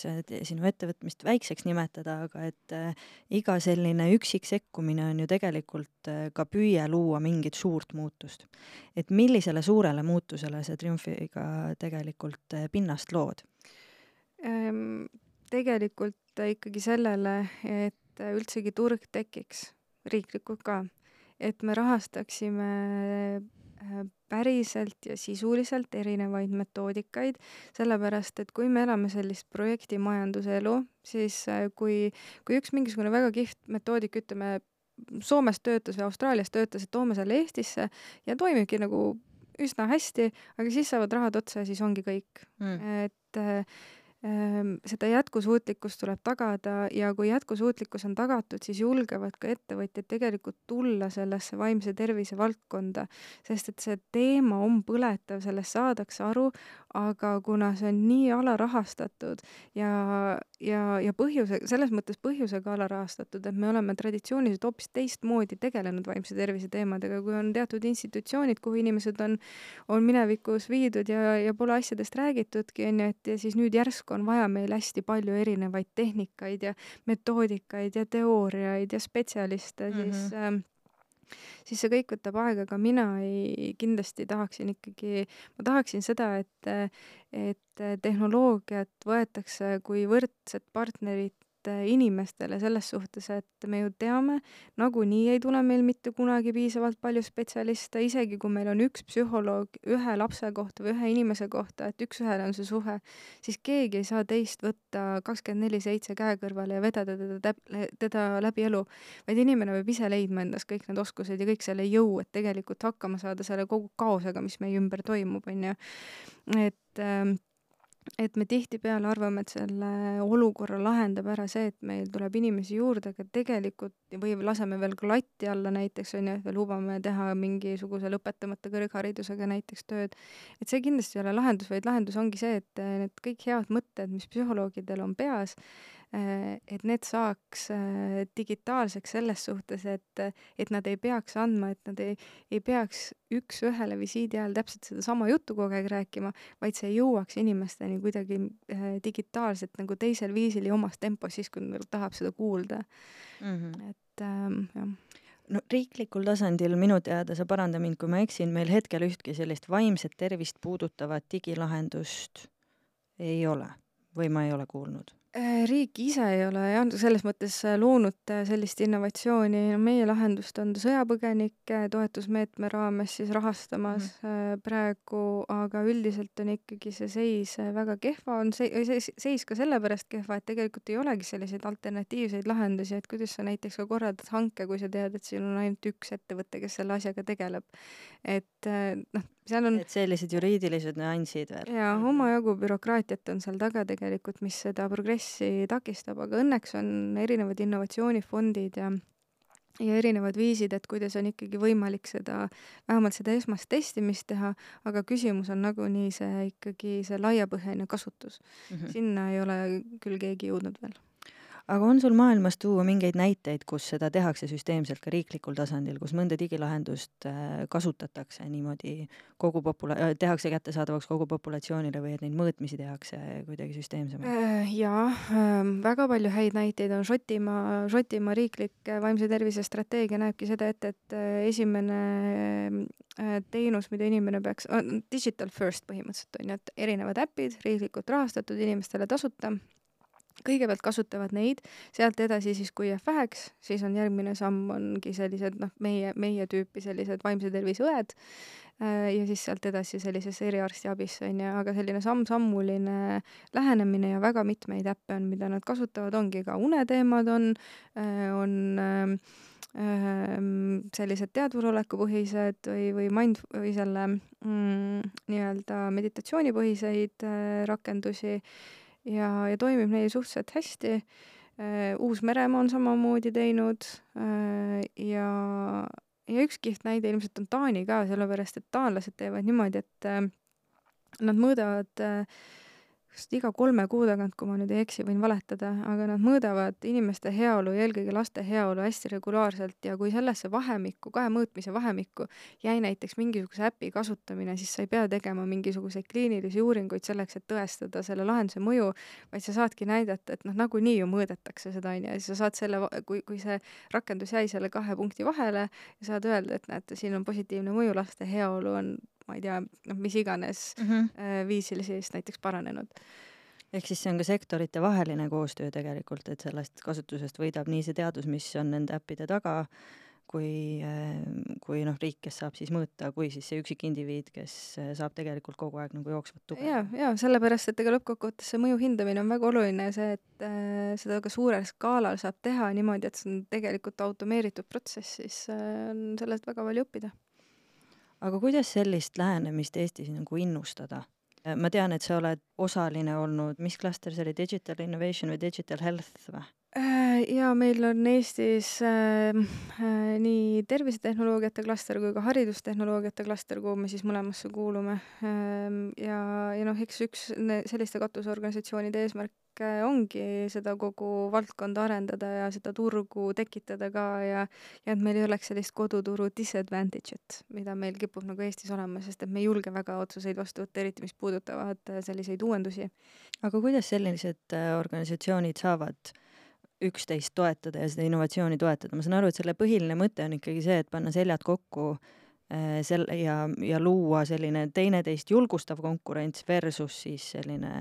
sinu ettevõtmist väikseks nimetada, aga et äh, iga selline üksik sekkumine on ju tegelikult äh, ka püüe luua mingit suurt muutust. et millisele suurele muutusele sa Triumfiga tegelikult äh, pinnast lood ehm,? tegelikult ikkagi sellele, et üldsegi turg tekiks, riiklikult ka, et me rahastaksime Äh, päriselt ja sisuliselt erinevaid metoodikaid, sellepärast et kui me elame sellist projektimajanduse elu, siis äh, kui, kui üks mingisugune väga kihvt metoodik, ütleme, Soomes töötas või Austraalias töötas, et toome selle Eestisse ja toimibki nagu üsna hästi, aga siis saavad rahad otsa ja siis ongi kõik. Mm.. et äh, seda jätkusuutlikkust tuleb tagada ja kui jätkusuutlikkus on tagatud, siis julgevad ka ettevõtjad tegelikult tulla sellesse vaimse tervise valdkonda, sest et see teema on põletav, sellest saadakse aru, aga kuna see on nii alarahastatud ja, ja, ja põhjuse, selles mõttes põhjusega alarahastatud, et me oleme traditsiooniliselt hoopis teistmoodi tegelenud vaimse tervise teemadega, kui on teatud institutsioonid, kuhu inimesed on, on minevikus viidud ja, ja pole asjadest räägitudki, on ju, et ja siis nüüd järsku on vaja meil hästi palju erinevaid tehnikaid ja metoodikaid ja teooriaid ja spetsialiste, siis mm -hmm. siis see kõik võtab aega, aga mina ei, kindlasti tahaksin ikkagi, ma tahaksin seda, et, et tehnoloogiat võetakse kui võrdset partnerit inimestele selles suhtes, et me ju teame, nagunii ei tule meil mitte kunagi piisavalt palju spetsialiste, isegi kui meil on üks psühholoog ühe lapse kohta või ühe inimese kohta, et üks-ühele on see suhe, siis keegi ei saa teist võtta kakskümmend neli seitse käe kõrvale ja vedada teda teda läbi elu, vaid inimene peab ise leidma endas kõik need oskused ja kõik selle jõu, et tegelikult hakkama saada selle kogu kaosega, mis meie ümber toimub, on ju. et äh, et me tihtipeale arvame, et selle olukorra lahendab ära see, et meil tuleb inimesi juurde, aga tegelikult või laseme veel klatti alla näiteks on ju, et me lubame teha mingisuguse lõpetamata kõrgharidusega näiteks tööd. et see kindlasti ei ole lahendus, vaid lahendus ongi see, et need kõik head mõtted, mis psühholoogidel on peas, et need saaks äh, digitaalseks selles suhtes, et, et nad ei peaks andma, et nad ei, ei peaks üks-ühele visiidi ajal täpselt sedasama juttu kogu aeg rääkima, vaid see jõuaks inimesteni kuidagi äh, digitaalselt nagu teisel viisil ja omas tempos, siis kui nad tahab seda kuulda mm. -hmm. et ähm, jah no riiklikul tasandil minu teada, sa paranda mind, kui ma eksin, meil hetkel ühtki sellist vaimset tervist puudutavat digilahendust ei ole või ma ei ole kuulnud Äh, riik ise ei ole jah, selles mõttes äh, loonud äh, sellist innovatsiooni, no meie lahendust on sõjapõgenike toetusmeetme raames siis rahastamas mm praegu, aga üldiselt on ikkagi see seis väga kehva, on see, see seis ka sellepärast kehva, et tegelikult ei olegi selliseid alternatiivseid lahendusi, et kuidas sa näiteks ka korraldad hanke, kui sa tead, et siin on ainult üks ettevõte, kes selle asjaga tegeleb. et noh, seal on et sellised juriidilised nüansid veel? jaa, omajagu bürokraatiat on seal taga tegelikult, mis seda progressi progressi takistab, aga õnneks on erinevad innovatsioonifondid ja ja erinevad viisid, et kuidas on ikkagi võimalik seda, vähemalt seda esmast testimist teha, aga küsimus on nagunii see ikkagi see laiapõhjaline kasutus mm. -hmm. sinna ei ole küll keegi jõudnud veel aga on sul maailmas tuua mingeid näiteid, kus seda tehakse süsteemselt ka riiklikul tasandil, kus mõnda digilahendust äh, kasutatakse niimoodi kogu popula-, äh, tehakse kättesaadavaks kogu populatsioonile või et neid mõõtmisi tehakse kuidagi süsteemsemalt? Äh, jaa, ähm, väga palju häid näiteid on Šotimaa, Šotimaa riiklik vaimse tervise strateegia näebki seda ette, et esimene teenus, mida inimene peaks, digital first põhimõtteliselt on ju, et erinevad äpid, riiklikult rahastatud, inimestele tasuta kõigepealt kasutavad neid, sealt edasi siis, kui jääb väheks, siis on järgmine samm ongi sellised noh, meie, meie tüüpi sellised vaimse tervise õed äh, ja siis sealt edasi sellisesse eriarstiabisse on ju, aga selline samm-sammuline lähenemine ja väga mitmeid äppe on, mida nad kasutavad, ongi ka uneteemad on, äh, on ähm, sellised teadvusolekupõhised või, või mind või selle mm, nii-öelda meditatsioonipõhiseid äh, rakendusi ja, ja toimib neil suhteliselt hästi. Äh, Uus-Meremaa on samamoodi teinud äh, ja, ja üks kihvt näide ilmselt on Taani ka, sellepärast et taanlased teevad niimoodi, et äh, nad mõõdavad vist iga kolme kuu tagant, kui ma nüüd ei eksi, võin valetada, aga nad mõõdavad inimeste heaolu eelkõige laste heaolu hästi regulaarselt ja kui sellesse vahemikku, kahe mõõtmise vahemikku jäi näiteks mingisuguse äpi kasutamine, siis sa ei pea tegema mingisuguseid kliinilisi uuringuid selleks, et tõestada selle lahenduse mõju, vaid sa saadki näidata, et noh, nagunii ju mõõdetakse seda, on ju, ja siis sa saad selle, kui, kui see rakendus jäi selle kahe punkti vahele saad öelda, et näete, siin on positiivne mõju, laste heaolu on ma ei tea, noh, mis iganes mm -hmm. viisil siis näiteks paranenud. ehk siis see on ka sektoritevaheline koostöö tegelikult, et sellest kasutusest võidab nii see teadus, mis on nende äppide taga, kui, äh, kui noh, riik, kes saab siis mõõta, kui siis see üksik indiviid, kes äh, saab tegelikult kogu aeg nagu jooksvat tuge. ja, ja sellepärast, et ega lõppkokkuvõttes see mõju hindamine on väga oluline, see, et äh, seda ka suurel skaalal saab teha niimoodi, et see on tegelikult automeeritud protsess, siis äh, on sellest väga palju õppida aga kuidas sellist lähenemist Eestis nagu innustada? ma tean, et sa oled osaline olnud, mis klaster see oli, Digital Innovation või Digital Health või? Äh, ja meil on Eestis äh, äh, nii tervisetehnoloogiate klaster kui ka haridustehnoloogiate klaster, kuhu me siis mõlemasse kuulume ähm,. ja, ja noh, eks üks selliste katusorganisatsioonide eesmärk eesmärk ongi seda kogu valdkonda arendada ja seda turgu tekitada ka ja ja et meil ei oleks sellist koduturu disadvantage'it, mida meil kipub nagu Eestis olema, sest et me ei julge väga otsuseid vastu võtta, eriti mis puudutavad äh, selliseid uuendusi. aga kuidas sellised äh, organisatsioonid saavad üksteist toetada ja seda innovatsiooni toetada. ma saan aru, et selle põhiline mõte on ikkagi see, et panna seljad kokku äh, sel- ja, ja luua selline teineteist julgustav konkurents versus siis selline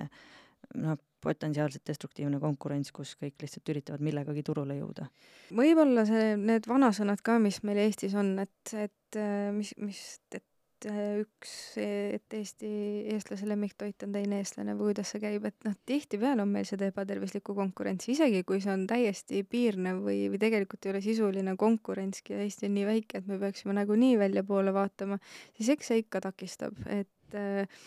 noh, potentsiaalselt destruktiivne konkurents, kus kõik lihtsalt üritavad millegagi turule jõuda. võib-olla see, need vanasõnad ka, mis meil Eestis on, et, et äh, mis, mis, et üks, et Eesti, eestlase lemmiktoit on teine eestlane või kuidas see käib, et noh, tihtipeale on meil seda ebatervislikku konkurentsi, isegi kui see on täiesti piirnev või, või tegelikult ei ole sisuline konkurentski ja Eesti on nii väike, et me peaksime nagunii väljapoole vaatama, siis eks see ikka takistab, et äh,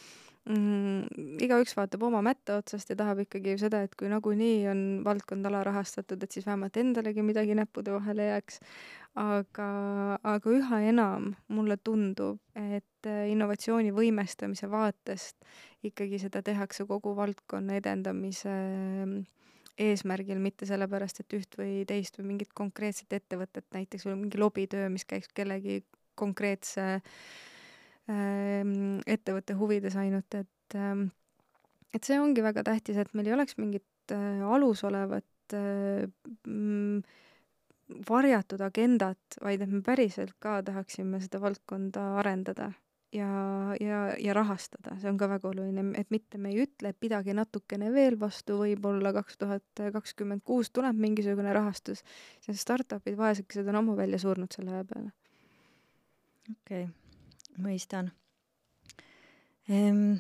mm, igaüks vaatab oma mätta otsast ja tahab ikkagi ju seda, et kui nagunii on valdkond alarahastatud, et siis vähemalt endalegi midagi näppude vahele jääks. aga, aga üha enam mulle tundub, et äh, innovatsiooni võimestamise vaatest ikkagi seda tehakse kogu valdkonna edendamise mm, eesmärgil, mitte sellepärast, et üht või teist või mingit konkreetset ettevõtet näiteks või mingi lobitöö, mis käiks kellegi konkreetse äh, ettevõtte huvides ainult, et ähm, et see ongi väga tähtis, et meil ei oleks mingit äh, alusolevat äh, mm, varjatud agendat, vaid et me päriselt ka tahaksime seda valdkonda arendada ja, ja, ja rahastada, see on ka väga oluline, et mitte me ei ütle, et pidage natukene veel vastu, võib-olla kaks tuhat kakskümmend kuus tuleb mingisugune rahastus, siis startup'id, vaesekesed on ammu välja surnud selle aja peale. okei okay mõistan ehm,.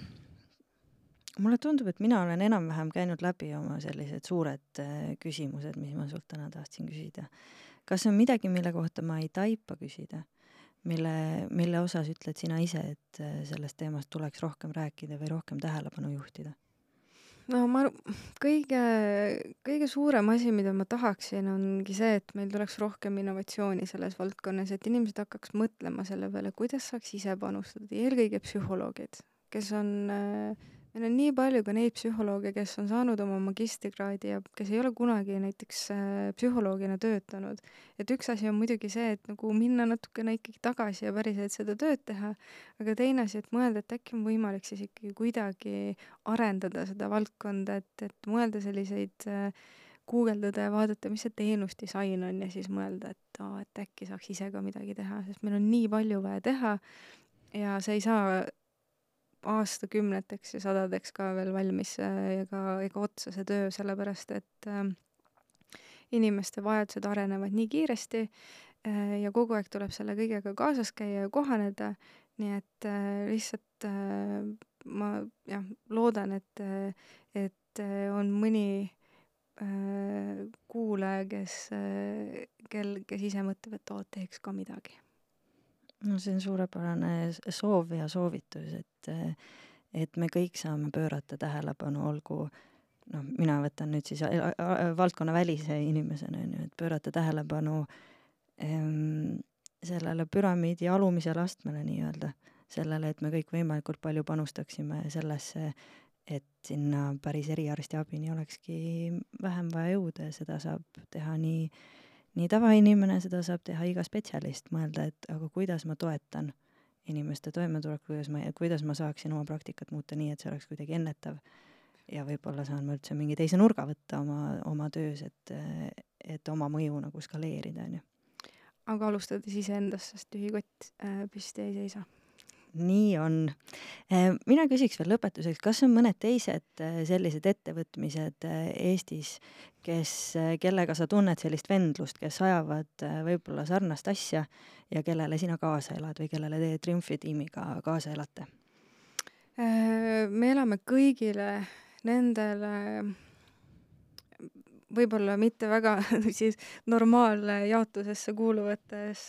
mulle tundub, et mina olen enam-vähem käinud läbi oma sellised suured äh, küsimused, mis ma sult täna tahtsin küsida. kas on midagi, mille kohta ma ei taipa küsida? mille, mille osas ütled sina ise, et äh, sellest teemast tuleks rohkem rääkida või rohkem tähelepanu juhtida? No ma, kõige, kõige suurem asi, mida ma tahaksin, ongi see, et meil tuleks rohkem innovatsiooni selles valdkonnas, et inimesed hakkaks mõtlema selle peale, kuidas saaks ise panustada, eelkõige psühholoogid, kes on äh, meil on nii palju ka neid psühholooge, kes on saanud oma magistrikraadi ja kes ei ole kunagi näiteks äh, psühholoogina töötanud. et üks asi on muidugi see, et nagu minna natukene ikkagi tagasi ja päriselt seda tööd teha, aga teine asi, et mõelda, et äkki on võimalik siis ikkagi kuidagi arendada seda valdkonda, et, et mõelda selliseid äh, guugeldada ja vaadata, mis see teenusdisain on ja siis mõelda, et aa, et äkki saaks ise ka midagi teha, sest meil on nii palju vaja teha ja see ei saa aastakümneteks ja sadadeks ka veel valmis ega, ega otsa see töö, sellepärast et äh, inimeste vajadused arenevad nii kiiresti äh, ja kogu aeg tuleb selle kõigega kaasas käia ja kohaneda, nii et äh, lihtsalt äh, ma jah, loodan, et, et on mõni äh, kuulaja, kes äh,, kel, kes ise mõtleb, et oo, teeks ka midagi no see on suurepärane soov ja soovitus, et, et me kõik saame pöörata tähelepanu, olgu noh, mina võtan nüüd siis valdkonnavälise inimesena, on ju, et pöörata tähelepanu ähm, sellele püramiidi alumisele astmele nii-öelda, sellele, et me kõik võimalikult palju panustaksime sellesse, et sinna päris eriarstiabini olekski vähem vaja jõuda ja seda saab teha nii äh, nii tavainimene, seda saab teha iga spetsialist, mõelda, et aga kuidas ma toetan inimeste toimetulekut, kuidas ma, kuidas ma saaksin oma praktikat muuta nii, et see oleks kuidagi ennetav. ja võib-olla saan ma üldse mingi teise nurga võtta oma, oma töös, et, et oma mõju nagu skaleerida, on ju. aga alustades iseendast, sest tühi kott äh, püsti ei seisa nii on. Äh, mina küsiks veel lõpetuseks, kas on mõned teised äh, sellised ettevõtmised äh, Eestis, kes, kellega sa tunned sellist vendlust, kes ajavad võib-olla sarnast asja ja kellele sina kaasa elad või kellele teie Triumfi tiimiga kaasa elate? me elame kõigile nendele võib-olla mitte väga siis normaaljaotusesse kuuluvates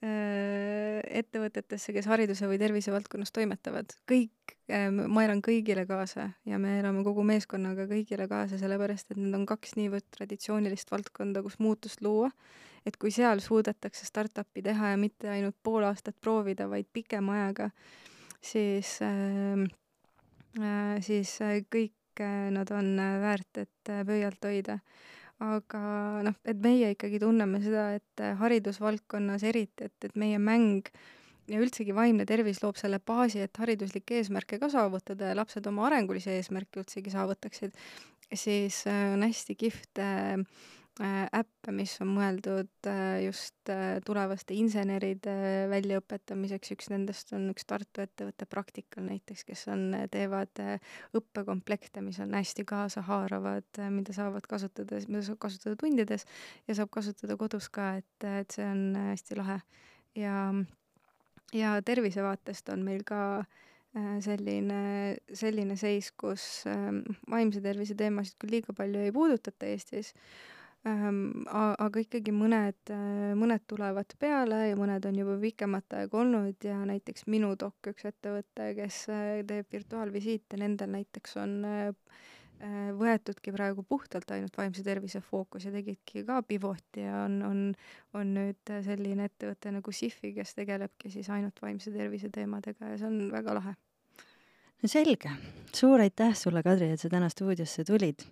ettevõtetesse, kes hariduse või tervise valdkonnas toimetavad. kõik, ähm, ma elan kõigile kaasa ja me elame kogu meeskonnaga kõigile kaasa, sellepärast et need on kaks niivõrd traditsioonilist valdkonda, kus muutust luua, et kui seal suudetakse startup'i teha ja mitte ainult pool aastat proovida, vaid pikema ajaga, siis äh,, äh, siis äh, kõik nad on väärt, et pöialt hoida aga noh, et meie ikkagi tunneme seda, et äh, haridusvaldkonnas eriti, et, et meie mäng ja üldsegi vaimne tervis loob selle baasi, et hariduslikke eesmärke ka saavutada ja lapsed oma arengulisi eesmärke üldsegi saavutaksid. siis on hästi kihvt äppe, mis on mõeldud just tulevaste inseneride väljaõpetamiseks, üks nendest on üks Tartu ettevõte Practical näiteks, kes on, teevad õppekomplekte, mis on hästi kaasahaaravad, mida saavad kasutada, mida saab kasutada tundides ja saab kasutada kodus ka, et, et see on hästi lahe. ja, ja tervise vaatest on meil ka selline, selline seis, kus vaimse tervise teemasid küll liiga palju ei puudutata Eestis, Ähm, aga ikkagi mõned, äh, mõned tulevad peale ja mõned on juba pikemat aega olnud ja näiteks Minudoc, üks ettevõte, kes äh, teeb virtuaalvisiite, nendel näiteks on äh, võetudki praegu puhtalt ainult vaimse tervise fookus ja tegidki ka pivoti ja on, on, on nüüd selline ettevõte nagu Sifi, kes tegelebki siis ainult vaimse tervise teemadega ja see on väga lahe. no selge, suur aitäh sulle, Kadri, et sa täna stuudiosse tulid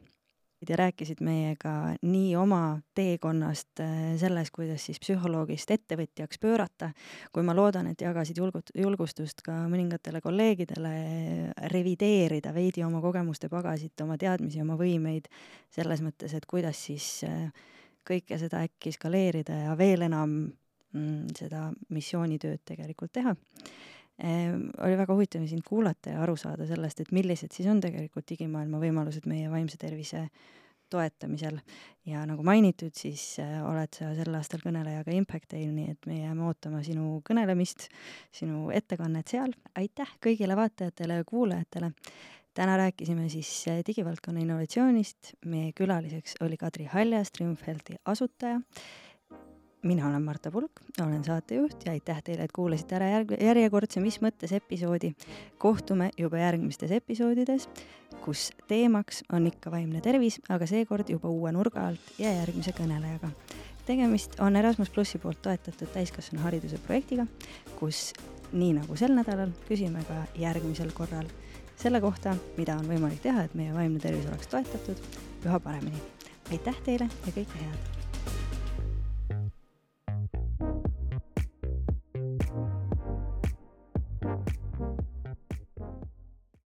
ja rääkisid meiega nii oma teekonnast äh, selles, kuidas siis psühholoogist ettevõtjaks pöörata, kui ma loodan, et jagasid julgut-, julgustust ka mõningatele kolleegidele revideerida veidi oma kogemuste pagasit, oma teadmisi, oma võimeid, selles mõttes, et kuidas siis äh, kõike seda äkki skaleerida ja veel enam mm, seda missioonitööd tegelikult teha oli väga huvitav sind kuulata ja aru saada sellest, et millised siis on tegelikult digimaailma võimalused meie vaimse tervise toetamisel ja nagu mainitud, siis äh, oled sa sel aastal kõneleja ka Impact Dail, nii et me jääme ootama sinu kõnelemist, sinu ettekannet seal. aitäh kõigile vaatajatele ja kuulajatele. täna rääkisime siis äh, digivaldkonna innovatsioonist, meie külaliseks oli Kadri Haljas, Triumfelti asutaja mina olen Marta Pulk, olen saatejuht ja aitäh teile, et kuulasite ära järg-, järjekordse Mis mõttes episoodi. kohtume juba järgmistes episoodides, kus teemaks on ikka vaimne tervis, aga seekord juba uue nurga alt ja järgmise kõnelejaga. tegemist on Erasmus plussi poolt toetatud täiskasvanuhariduse projektiga, kus nii nagu sel nädalal, küsime ka järgmisel korral selle kohta, mida on võimalik teha, et meie vaimne tervis oleks toetatud üha paremini. aitäh teile ja kõike head!